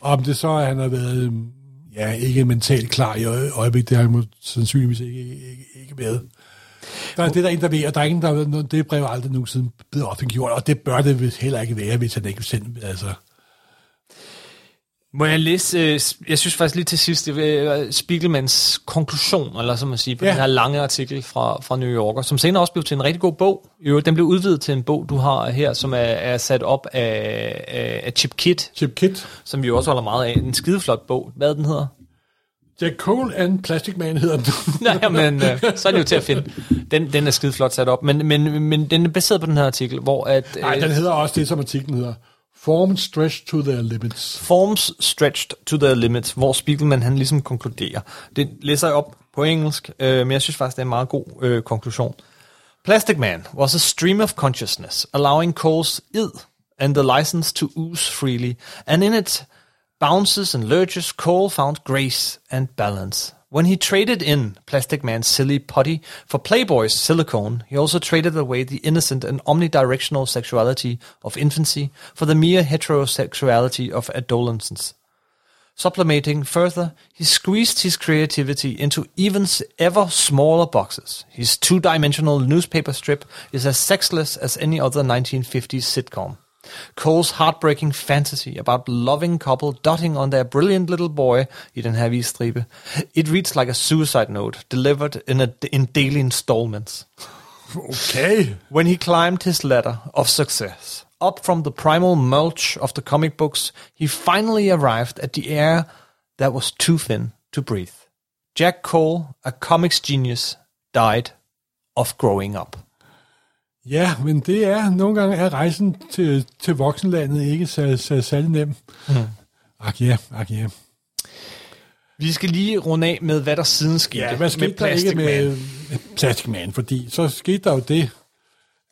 Om det så, at han har været øhm, ja, ikke mentalt klar i øje- øjeblikket, det har han sandsynligvis ikke, ikke, ikke været. Der er det, der er en, der ved, og der er ingen, der ved, det brev aldrig nogensinde blevet offentliggjort, og det bør det heller ikke være, hvis han ikke vil sende, altså. Må jeg læse, øh, jeg synes faktisk lige til sidst, det er Spiegelmans konklusion, eller som man siger, på Ja. den her lange artikel fra, fra New Yorker, som senere også blev til en rigtig god bog. Øvrigt, Den blev udvidet til en bog, du har her, som er, er sat op af, af, af Chip Kidd, Chip Kit. som vi jo også holder meget af. En skideflot bog. Hvad den hedder? Jack Cole and Plastic Man hedder den. Nej, men øh, så er det jo til at finde. Den, den er skideflot sat op, men, men, men den er baseret på den her artikel, hvor at... Nej, øh, den hedder også det, som artiklen hedder. Forms stretched to their limits. Forms stretched to their limits, hvor Spiegelman han ligesom konkluderer. Det læser jeg op på engelsk, øh, men jeg synes faktisk, det er en meget god øh, konklusion. Plastic Man was a stream of consciousness, allowing Cole's id and the license to ooze freely, and in it bounces and lurches, Cole found grace and balance. When he traded in Plastic Man's silly putty for Playboy's silicone, he also traded away the innocent and omnidirectional sexuality of infancy for the mere heterosexuality of adolescence. Sublimating further, he squeezed his creativity into even ever smaller boxes. His two dimensional newspaper strip is as sexless as any other 1950s sitcom. Cole's heartbreaking fantasy about loving couple dotting on their brilliant little boy i den her visstribe. It reads like a suicide note delivered in, a, in daily installments. Okay. When he climbed his ladder of success, up from the primal mulch of the comic books, he finally arrived at the air that was too thin to breathe. Jack Cole, a comics genius, died of growing up. Ja, men det er, nogle gange er rejsen til, til voksenlandet ikke så, så særlig nem. Mm. Ak ja, ak ja. Vi skal lige runde af med, hvad der siden skete Ja, hvad skete med der Plastic ikke med, Man. med Plastic Man? Fordi så skete der jo det,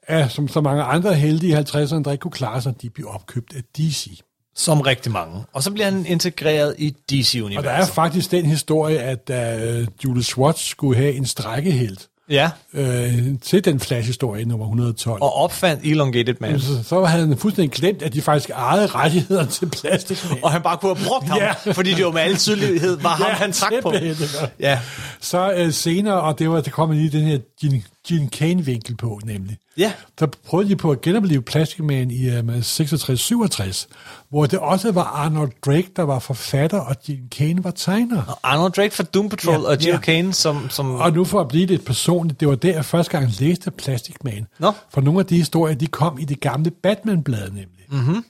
at som så mange andre heldige i 50'erne, der ikke kunne klare sig, de blev opkøbt af DC. Som rigtig mange. Og så bliver han integreret i Og der er DC-universet. faktisk den historie, at da uh, Julie Schwartz skulle have en strækkehelt Ja, øh, til den Flash-historie nummer 112, og opfandt Elongated Man. så, så havde han fuldstændig glemt, at de faktisk ejede rettighederne til Plastic Man. Og han bare kunne have brugt ham, Ja. fordi det jo med al tydelighed var ham, han trak på. det Ja, Så øh, senere, og det var, der kom lige den her Gene, Gene Kane-vinkel på, nemlig. Ja. der prøvede de på at genopleve Plastic Man i um, 66-67, hvor det også var Arnold Drake, der var forfatter, og Gene Kane var tegner. Arnold Drake fra Doom Patrol Ja, og Jill ja. Kane, som... som Og nu for at blive lidt personligt, det var der, jeg første gang læste Plastic Man. Nå. For nogle af de historier, de kom i det gamle Batman-blad nemlig. Mm-hmm.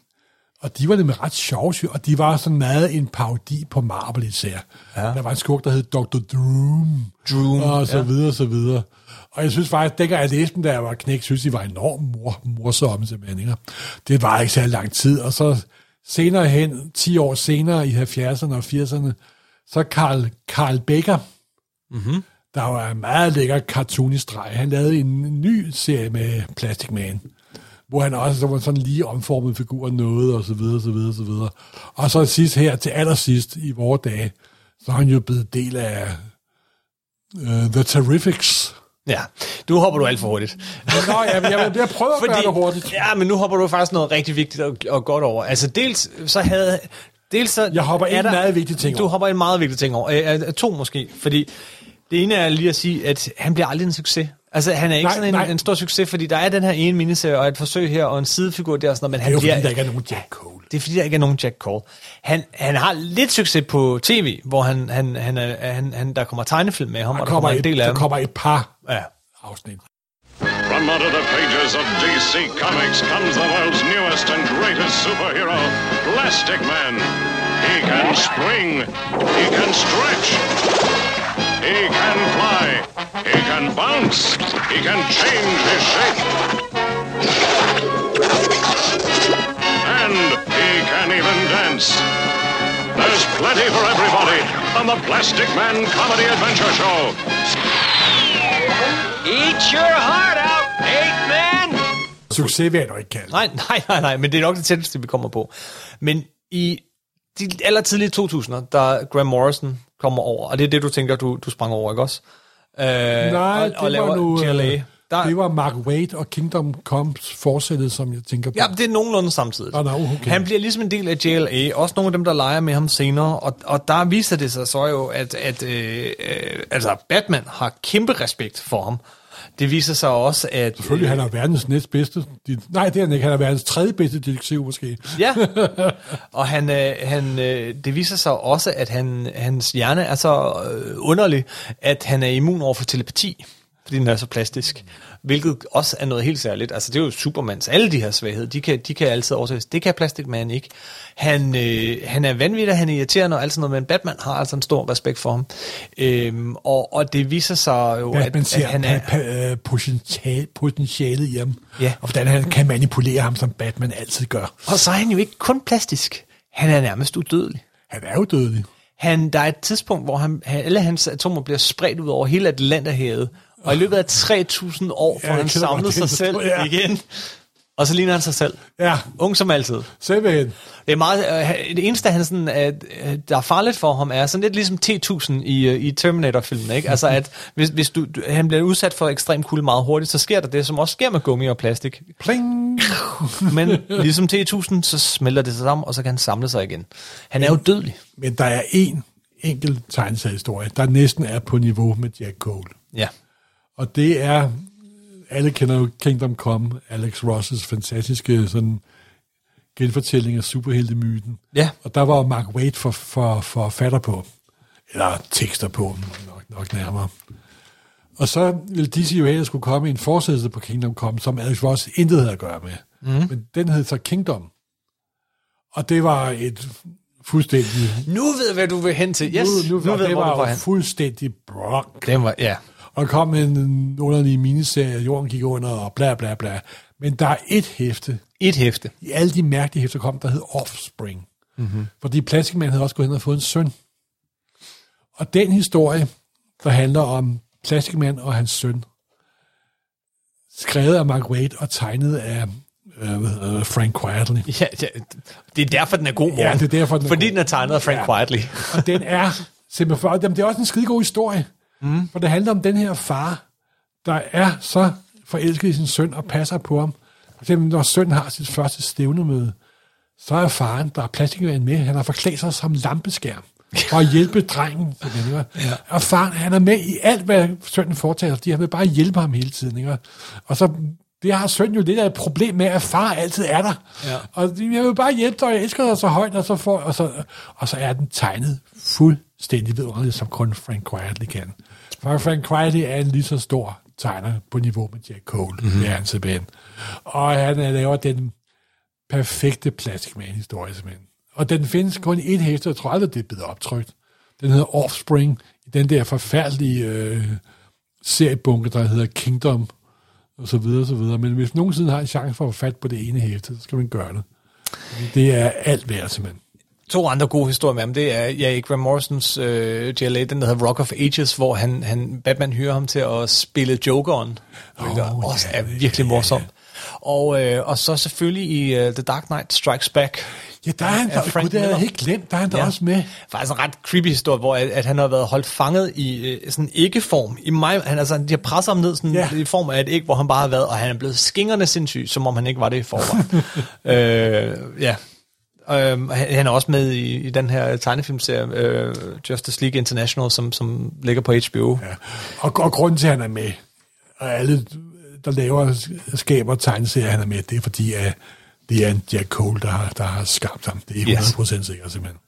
Og de var nemlig ret sjove, og de var sådan meget en parodi på Marvel især. Ja. Der var en skurk, der hed Dr. Doom. Doom, Og så ja. videre, og så videre. Og jeg synes faktisk, dengang jeg læste dem, da jeg var knæk, synes de var enormt mor, morsomme simpelthen. Ikke? Det var ikke så lang tid. Og så senere hen, 10 år senere i 70'erne og 80'erne, så Carl, Carl Baker, Mhm. der var en meget lækker cartoonisk streg. Han lavede en ny serie med Plastic Man, hvor han også der var sådan lige omformet figur og noget, og så videre, så videre, så videre. Og så sidst her, til allersidst i vores dage, så er han jo blevet del af uh, The Terrifics. Ja, du hopper du alt for hurtigt. Nå, jeg, jeg, jeg prøver at gøre det hurtigt. Ja, men nu hopper du faktisk noget rigtig vigtigt og, og godt over. Altså dels så havde... Dels så Jeg hopper er en meget vigtig ting Du over. hopper en meget vigtig ting over. Øh, øh, to måske, fordi det ene er lige at sige, at han bliver aldrig en succes. Altså, han er ikke Nej, sådan en, nej. en stor succes, fordi der er den her ene miniserie og et forsøg her og en sidefigur der og sådan noget, men Det han er jo bliver... fordi, der ikke er nogen Jack Cole. Det er fordi, der ikke er nogen Jack Cole. Han, han har lidt succes på tv, hvor han, han, han, han, han, der kommer tegnefilm med ham, Der og der kommer, kommer en et, del af der dem. kommer et par Ja. afsnit. From under the pages of DC Comics comes the world's newest and greatest superhero, Plastic Man. He can spring. He can stretch. He can fly. He can bounce. He can change his shape. And he can even dance. There's plenty for everybody on the Plastic Man Comedy Adventure Show. Eat your heart out, ape man! Succes vil jeg nok ikke kalde. Nej, nej, nej, nej, men det er nok det tætteste, vi kommer på. Men i de allertidlige 2000'er, der Graham Morrison kommer over, og det er det, du tænker, du, du sprang over, ikke også? Øh, Nej, og, og det var nu... GLA. Øh, Der, Det var Mark Waid og Kingdom Comes forsættet, som jeg tænker på. Ja, det er nogenlunde samtidig. Nå, nå, okay. Han bliver ligesom en del af JLA, også nogle af dem, der leger med ham senere, og, og der viser det sig så jo, at, at øh, øh, altså Batman har kæmpe respekt for ham. Det viser sig også, at... Selvfølgelig, han er verdens næstbedste. Nej, det er han ikke. Han er verdens tredje bedste detektiv, måske. Ja, og han, øh, han, øh, det viser sig også, at han, hans hjerne er så øh, underlig, at han er immun over for telepati, fordi den er så plastisk. Hvilket også er noget helt særligt. Altså, det er jo Supermans. Alle de her svagheder, de kan, de kan altid oversættes. Det kan Plastic Man ikke. Han, øh, han er vanvittig, han er irriterende og alt sådan noget, men Batman har altså en stor respekt for ham. Øhm, og, og det viser sig jo, Batman at, ser at han er... øh, potentiale, potentialet i ham. Ja. Og hvordan han kan manipulere ham, som Batman altid gør. Og så er han jo ikke kun plastisk. Han er nærmest udødelig. Han er jo dødelig. Han, der er et tidspunkt, hvor han, han, alle hans atomer bliver spredt ud over hele Atlanterhavet, og i løbet af 3.000 år får Ja, han godt sig selv ja. igen. Og så ligner han sig selv. Ja, Ung som altid. simpelthen. Det er meget, øh, det eneste, han sådan, at, øh, der er farligt for ham, er sådan lidt ligesom T-1000 i, øh, i Terminator-filmen. Ikke? Altså, at hvis, hvis du, du, han bliver udsat for ekstrem kulde meget hurtigt, så sker der det, som også sker med gummi og plastik. Pling. Men ligesom T-1000, så smelter det sig sammen, og så kan han samle sig igen. Han er jo dødelig. Men der er en enkelt tegneseriehistorie, der næsten er på niveau med Jack Cole. Ja. Og det er, alle kender jo Kingdom Come, Alex Rosses fantastiske sådan, genfortælling af superheltemyten. Ja. Og der var Mark Waid for, for, for fatter på, eller tekster på, nok, nok nærmere. Og så ville DC jo have, at der skulle komme en forsættelse på Kingdom Come, som Alex Ross intet havde at gøre med. Mm. Men den hed så Kingdom. Og det var et fuldstændig... Nu ved jeg, hvad du vil hen til. Yes, nu, nu, nu ved det jeg, hvor du var jo hen. fuldstændig brok. Den var, ja. Og kom med en underlig miniserie, jorden gik under, og bla bla bla. Men der er et hæfte. Et hæfte. I alle de mærkelige hæfter kom, der hed Offspring. Mm-hmm. Fordi Plastic Man havde også gået hen og fået en søn. Og den historie, der handler om Plastic Man og hans søn, skrevet af Mark Waid og tegnet af øh, Frank Quietly. Ja, ja, det er derfor, den er god, morgen. Ja, det er derfor, den er Fordi god. den er tegnet af Frank Ja. Quietly. Og den er simpelthen for, jamen, det er også en skide god historie. Mm. For det handler om den her far, der er så forelsket i sin søn og passer på ham. For eksempel, når sønnen har sit første stævnemøde, så er faren, der er plastikvand med, han har forklædt sig som lampeskærm for at hjælpe drengen. Ikke? Ja. Og faren, han er med i alt, hvad sønnen foretager fordi han vil bare hjælpe ham hele tiden. Ikke? Og så det har søn jo lidt af et problem med, at far altid er der. Ja. Og jeg vil bare hjælpe dig, og jeg elsker dig så højt, og så, får, og så, og så er den tegnet fuldstændig vidunderligt, som kun Frank Quietly kan. For Frank Quietly er en lige så stor tegner på niveau med Jack Cole. Mm-hmm. Det er han simpelthen. Og han øh, laver den perfekte Plastic Man-historie simpelthen. Og den findes kun i et hæfte, jeg tror aldrig, det er blevet optrykt. Den hedder Offspring, i den der forfærdelige øh, seriebunke, der hedder Kingdom, og så videre, og så videre. Men hvis nogensinde har en chance for at få fat på det ene hæfte, så skal man gøre det. Det er alt værd, simpelthen. To andre gode historier med ham, det er ja, Graham Morrisons øh, JLA, den der hedder Rock of Ages, hvor han, han, Batman hyrer ham til at spille Jokeren, hvilket Åh, også er virkelig morsomt. Og, øh, og så selvfølgelig i uh, The Dark Knight Strikes Back. Ja, der er han, der, Frank gud, det havde helt glemt, der er han der Ja. også med. Faktisk en ret creepy historie, hvor at, at han har været holdt fanget i øh, sådan en æggeform. I mig, han, altså, de har presset ham ned sådan, Ja. i form af et æg, hvor han bare har været, og han er blevet skingerne sindssyg, som om han ikke var det i forvejen. øh, ja. Øhm, han er også med i, i den her tegnefilmserie, øh, Justice League International, som, som ligger på HBO. Ja. Og, og grunden til, at han er med, og alle, der laver, skaber tegneserier, han er med, det er fordi, at det er en Jack Cole, der har, der har skabt ham. Det er 100% yes. sikkert, simpelthen.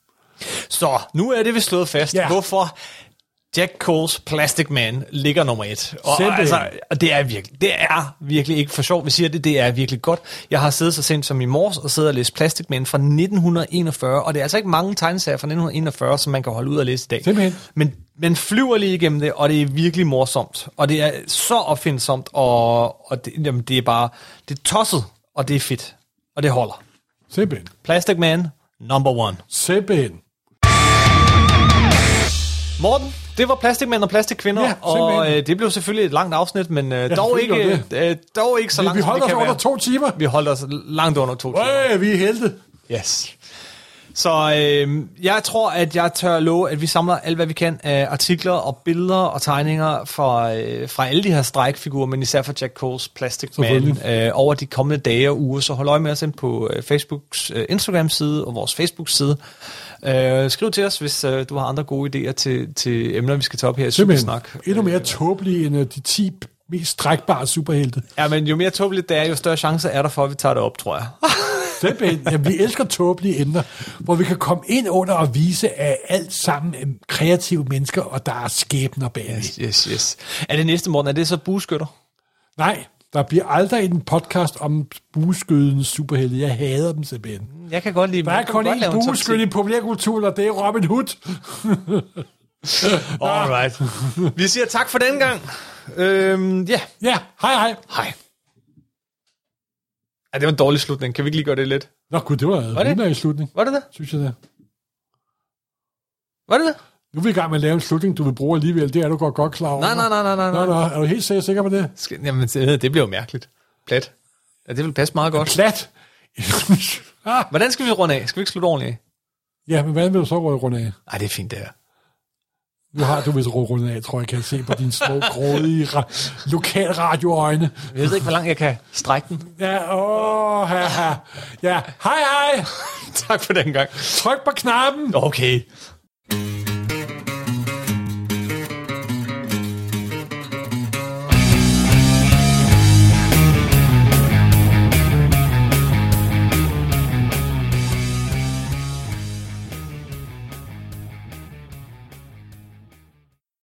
Så, nu er det vi slået fast, ja. hvorfor Jack Coles Plastic Man ligger nummer et. Og, Simpelthen. altså, og det er virkelig, det er virkelig ikke for sjovt, vi siger det, det er virkelig godt. Jeg har siddet så sent som i morges og siddet og læst Plastic Man fra 1941, og det er altså ikke mange tegneserier fra 1941, som man kan holde ud og læse i dag. Simpelthen. Men man flyver lige igennem det, og det er virkelig morsomt. Og det er så opfindsomt, og, og det, jamen, det er bare, det er tosset, og det er fedt. Og det holder. Simpelthen. Plastic Man, number one. Simpelthen. Morten, det var Plastic Man og Plastic Kvinder, Ja, og øh, det blev selvfølgelig et langt afsnit, men øh, dog, selvfølgelig ikke, øh, dog ikke så Vi, langt, vi som holdt os under være. to timer. Vi holdt os langt under to timer. Øh, vi er helte. Yes. Så øh, jeg tror, at jeg tør love, at vi samler alt, hvad vi kan af artikler og billeder og tegninger fra, øh, fra alle de her strækfigurer, men især fra Jack Coles Plastic Man øh, over de kommende dage og uger. Så hold øje med os ind på øh, Facebooks øh, Instagram-side og vores Facebook-side. Øh, skriv til os, hvis øh, du har andre gode idéer til, til emner, vi skal tage op her i. Supersnak. Endnu mere tåbelige end øh, de 10 mest strækbare superhelte. Ja, men jo mere tåbeligt det er, jo større chance er der for, at vi tager det op, tror jeg. Simpelthen. Ja, vi elsker tåbelige emner, hvor vi kan komme ind under og vise, at alt sammen er kreative mennesker, og der er skæbner bagved. yes, yes, yes. Er det næste morgen, er det så bueskytter? Nej, der bliver aldrig en podcast om bueskødens superhelte. Jeg hader dem simpelthen. Jeg kan godt lide Der er kun én en 10. i populærkulturen, og det er Robin Hood. Alright. Vi siger tak for den gang. Øhm, ja, Ja, hej hej. hej. Ja, det var en dårlig slutning. Kan vi ikke lige gøre det lidt? Nå gud, det var, det? var det? i slutning, Var det det? synes jeg det. Var det det? Nu er vi i gang med at lave en slutning, du vil bruge alligevel. Det er du godt, godt klar over. Nej, nej, nej, nej, nej, nej. nå, er du helt sikker, sikker på det? Skal, jamen, det, bliver jo mærkeligt. Plat. Ja, det vil passe meget godt. Plat. ah, Hvordan skal vi runde af? Skal vi ikke slutte ordentligt af? ja, men hvad vil du så runde af? Nej, det er fint, det her. Nu har du vist runde af, tror jeg, kan se på dine små, grådige ra- lokalradioøjne. Jeg ved ikke, hvor langt jeg kan strække den. Ja, åh, ha, ha. Ja, hej, hej. tak for den gang. Tryk på knappen. Okay.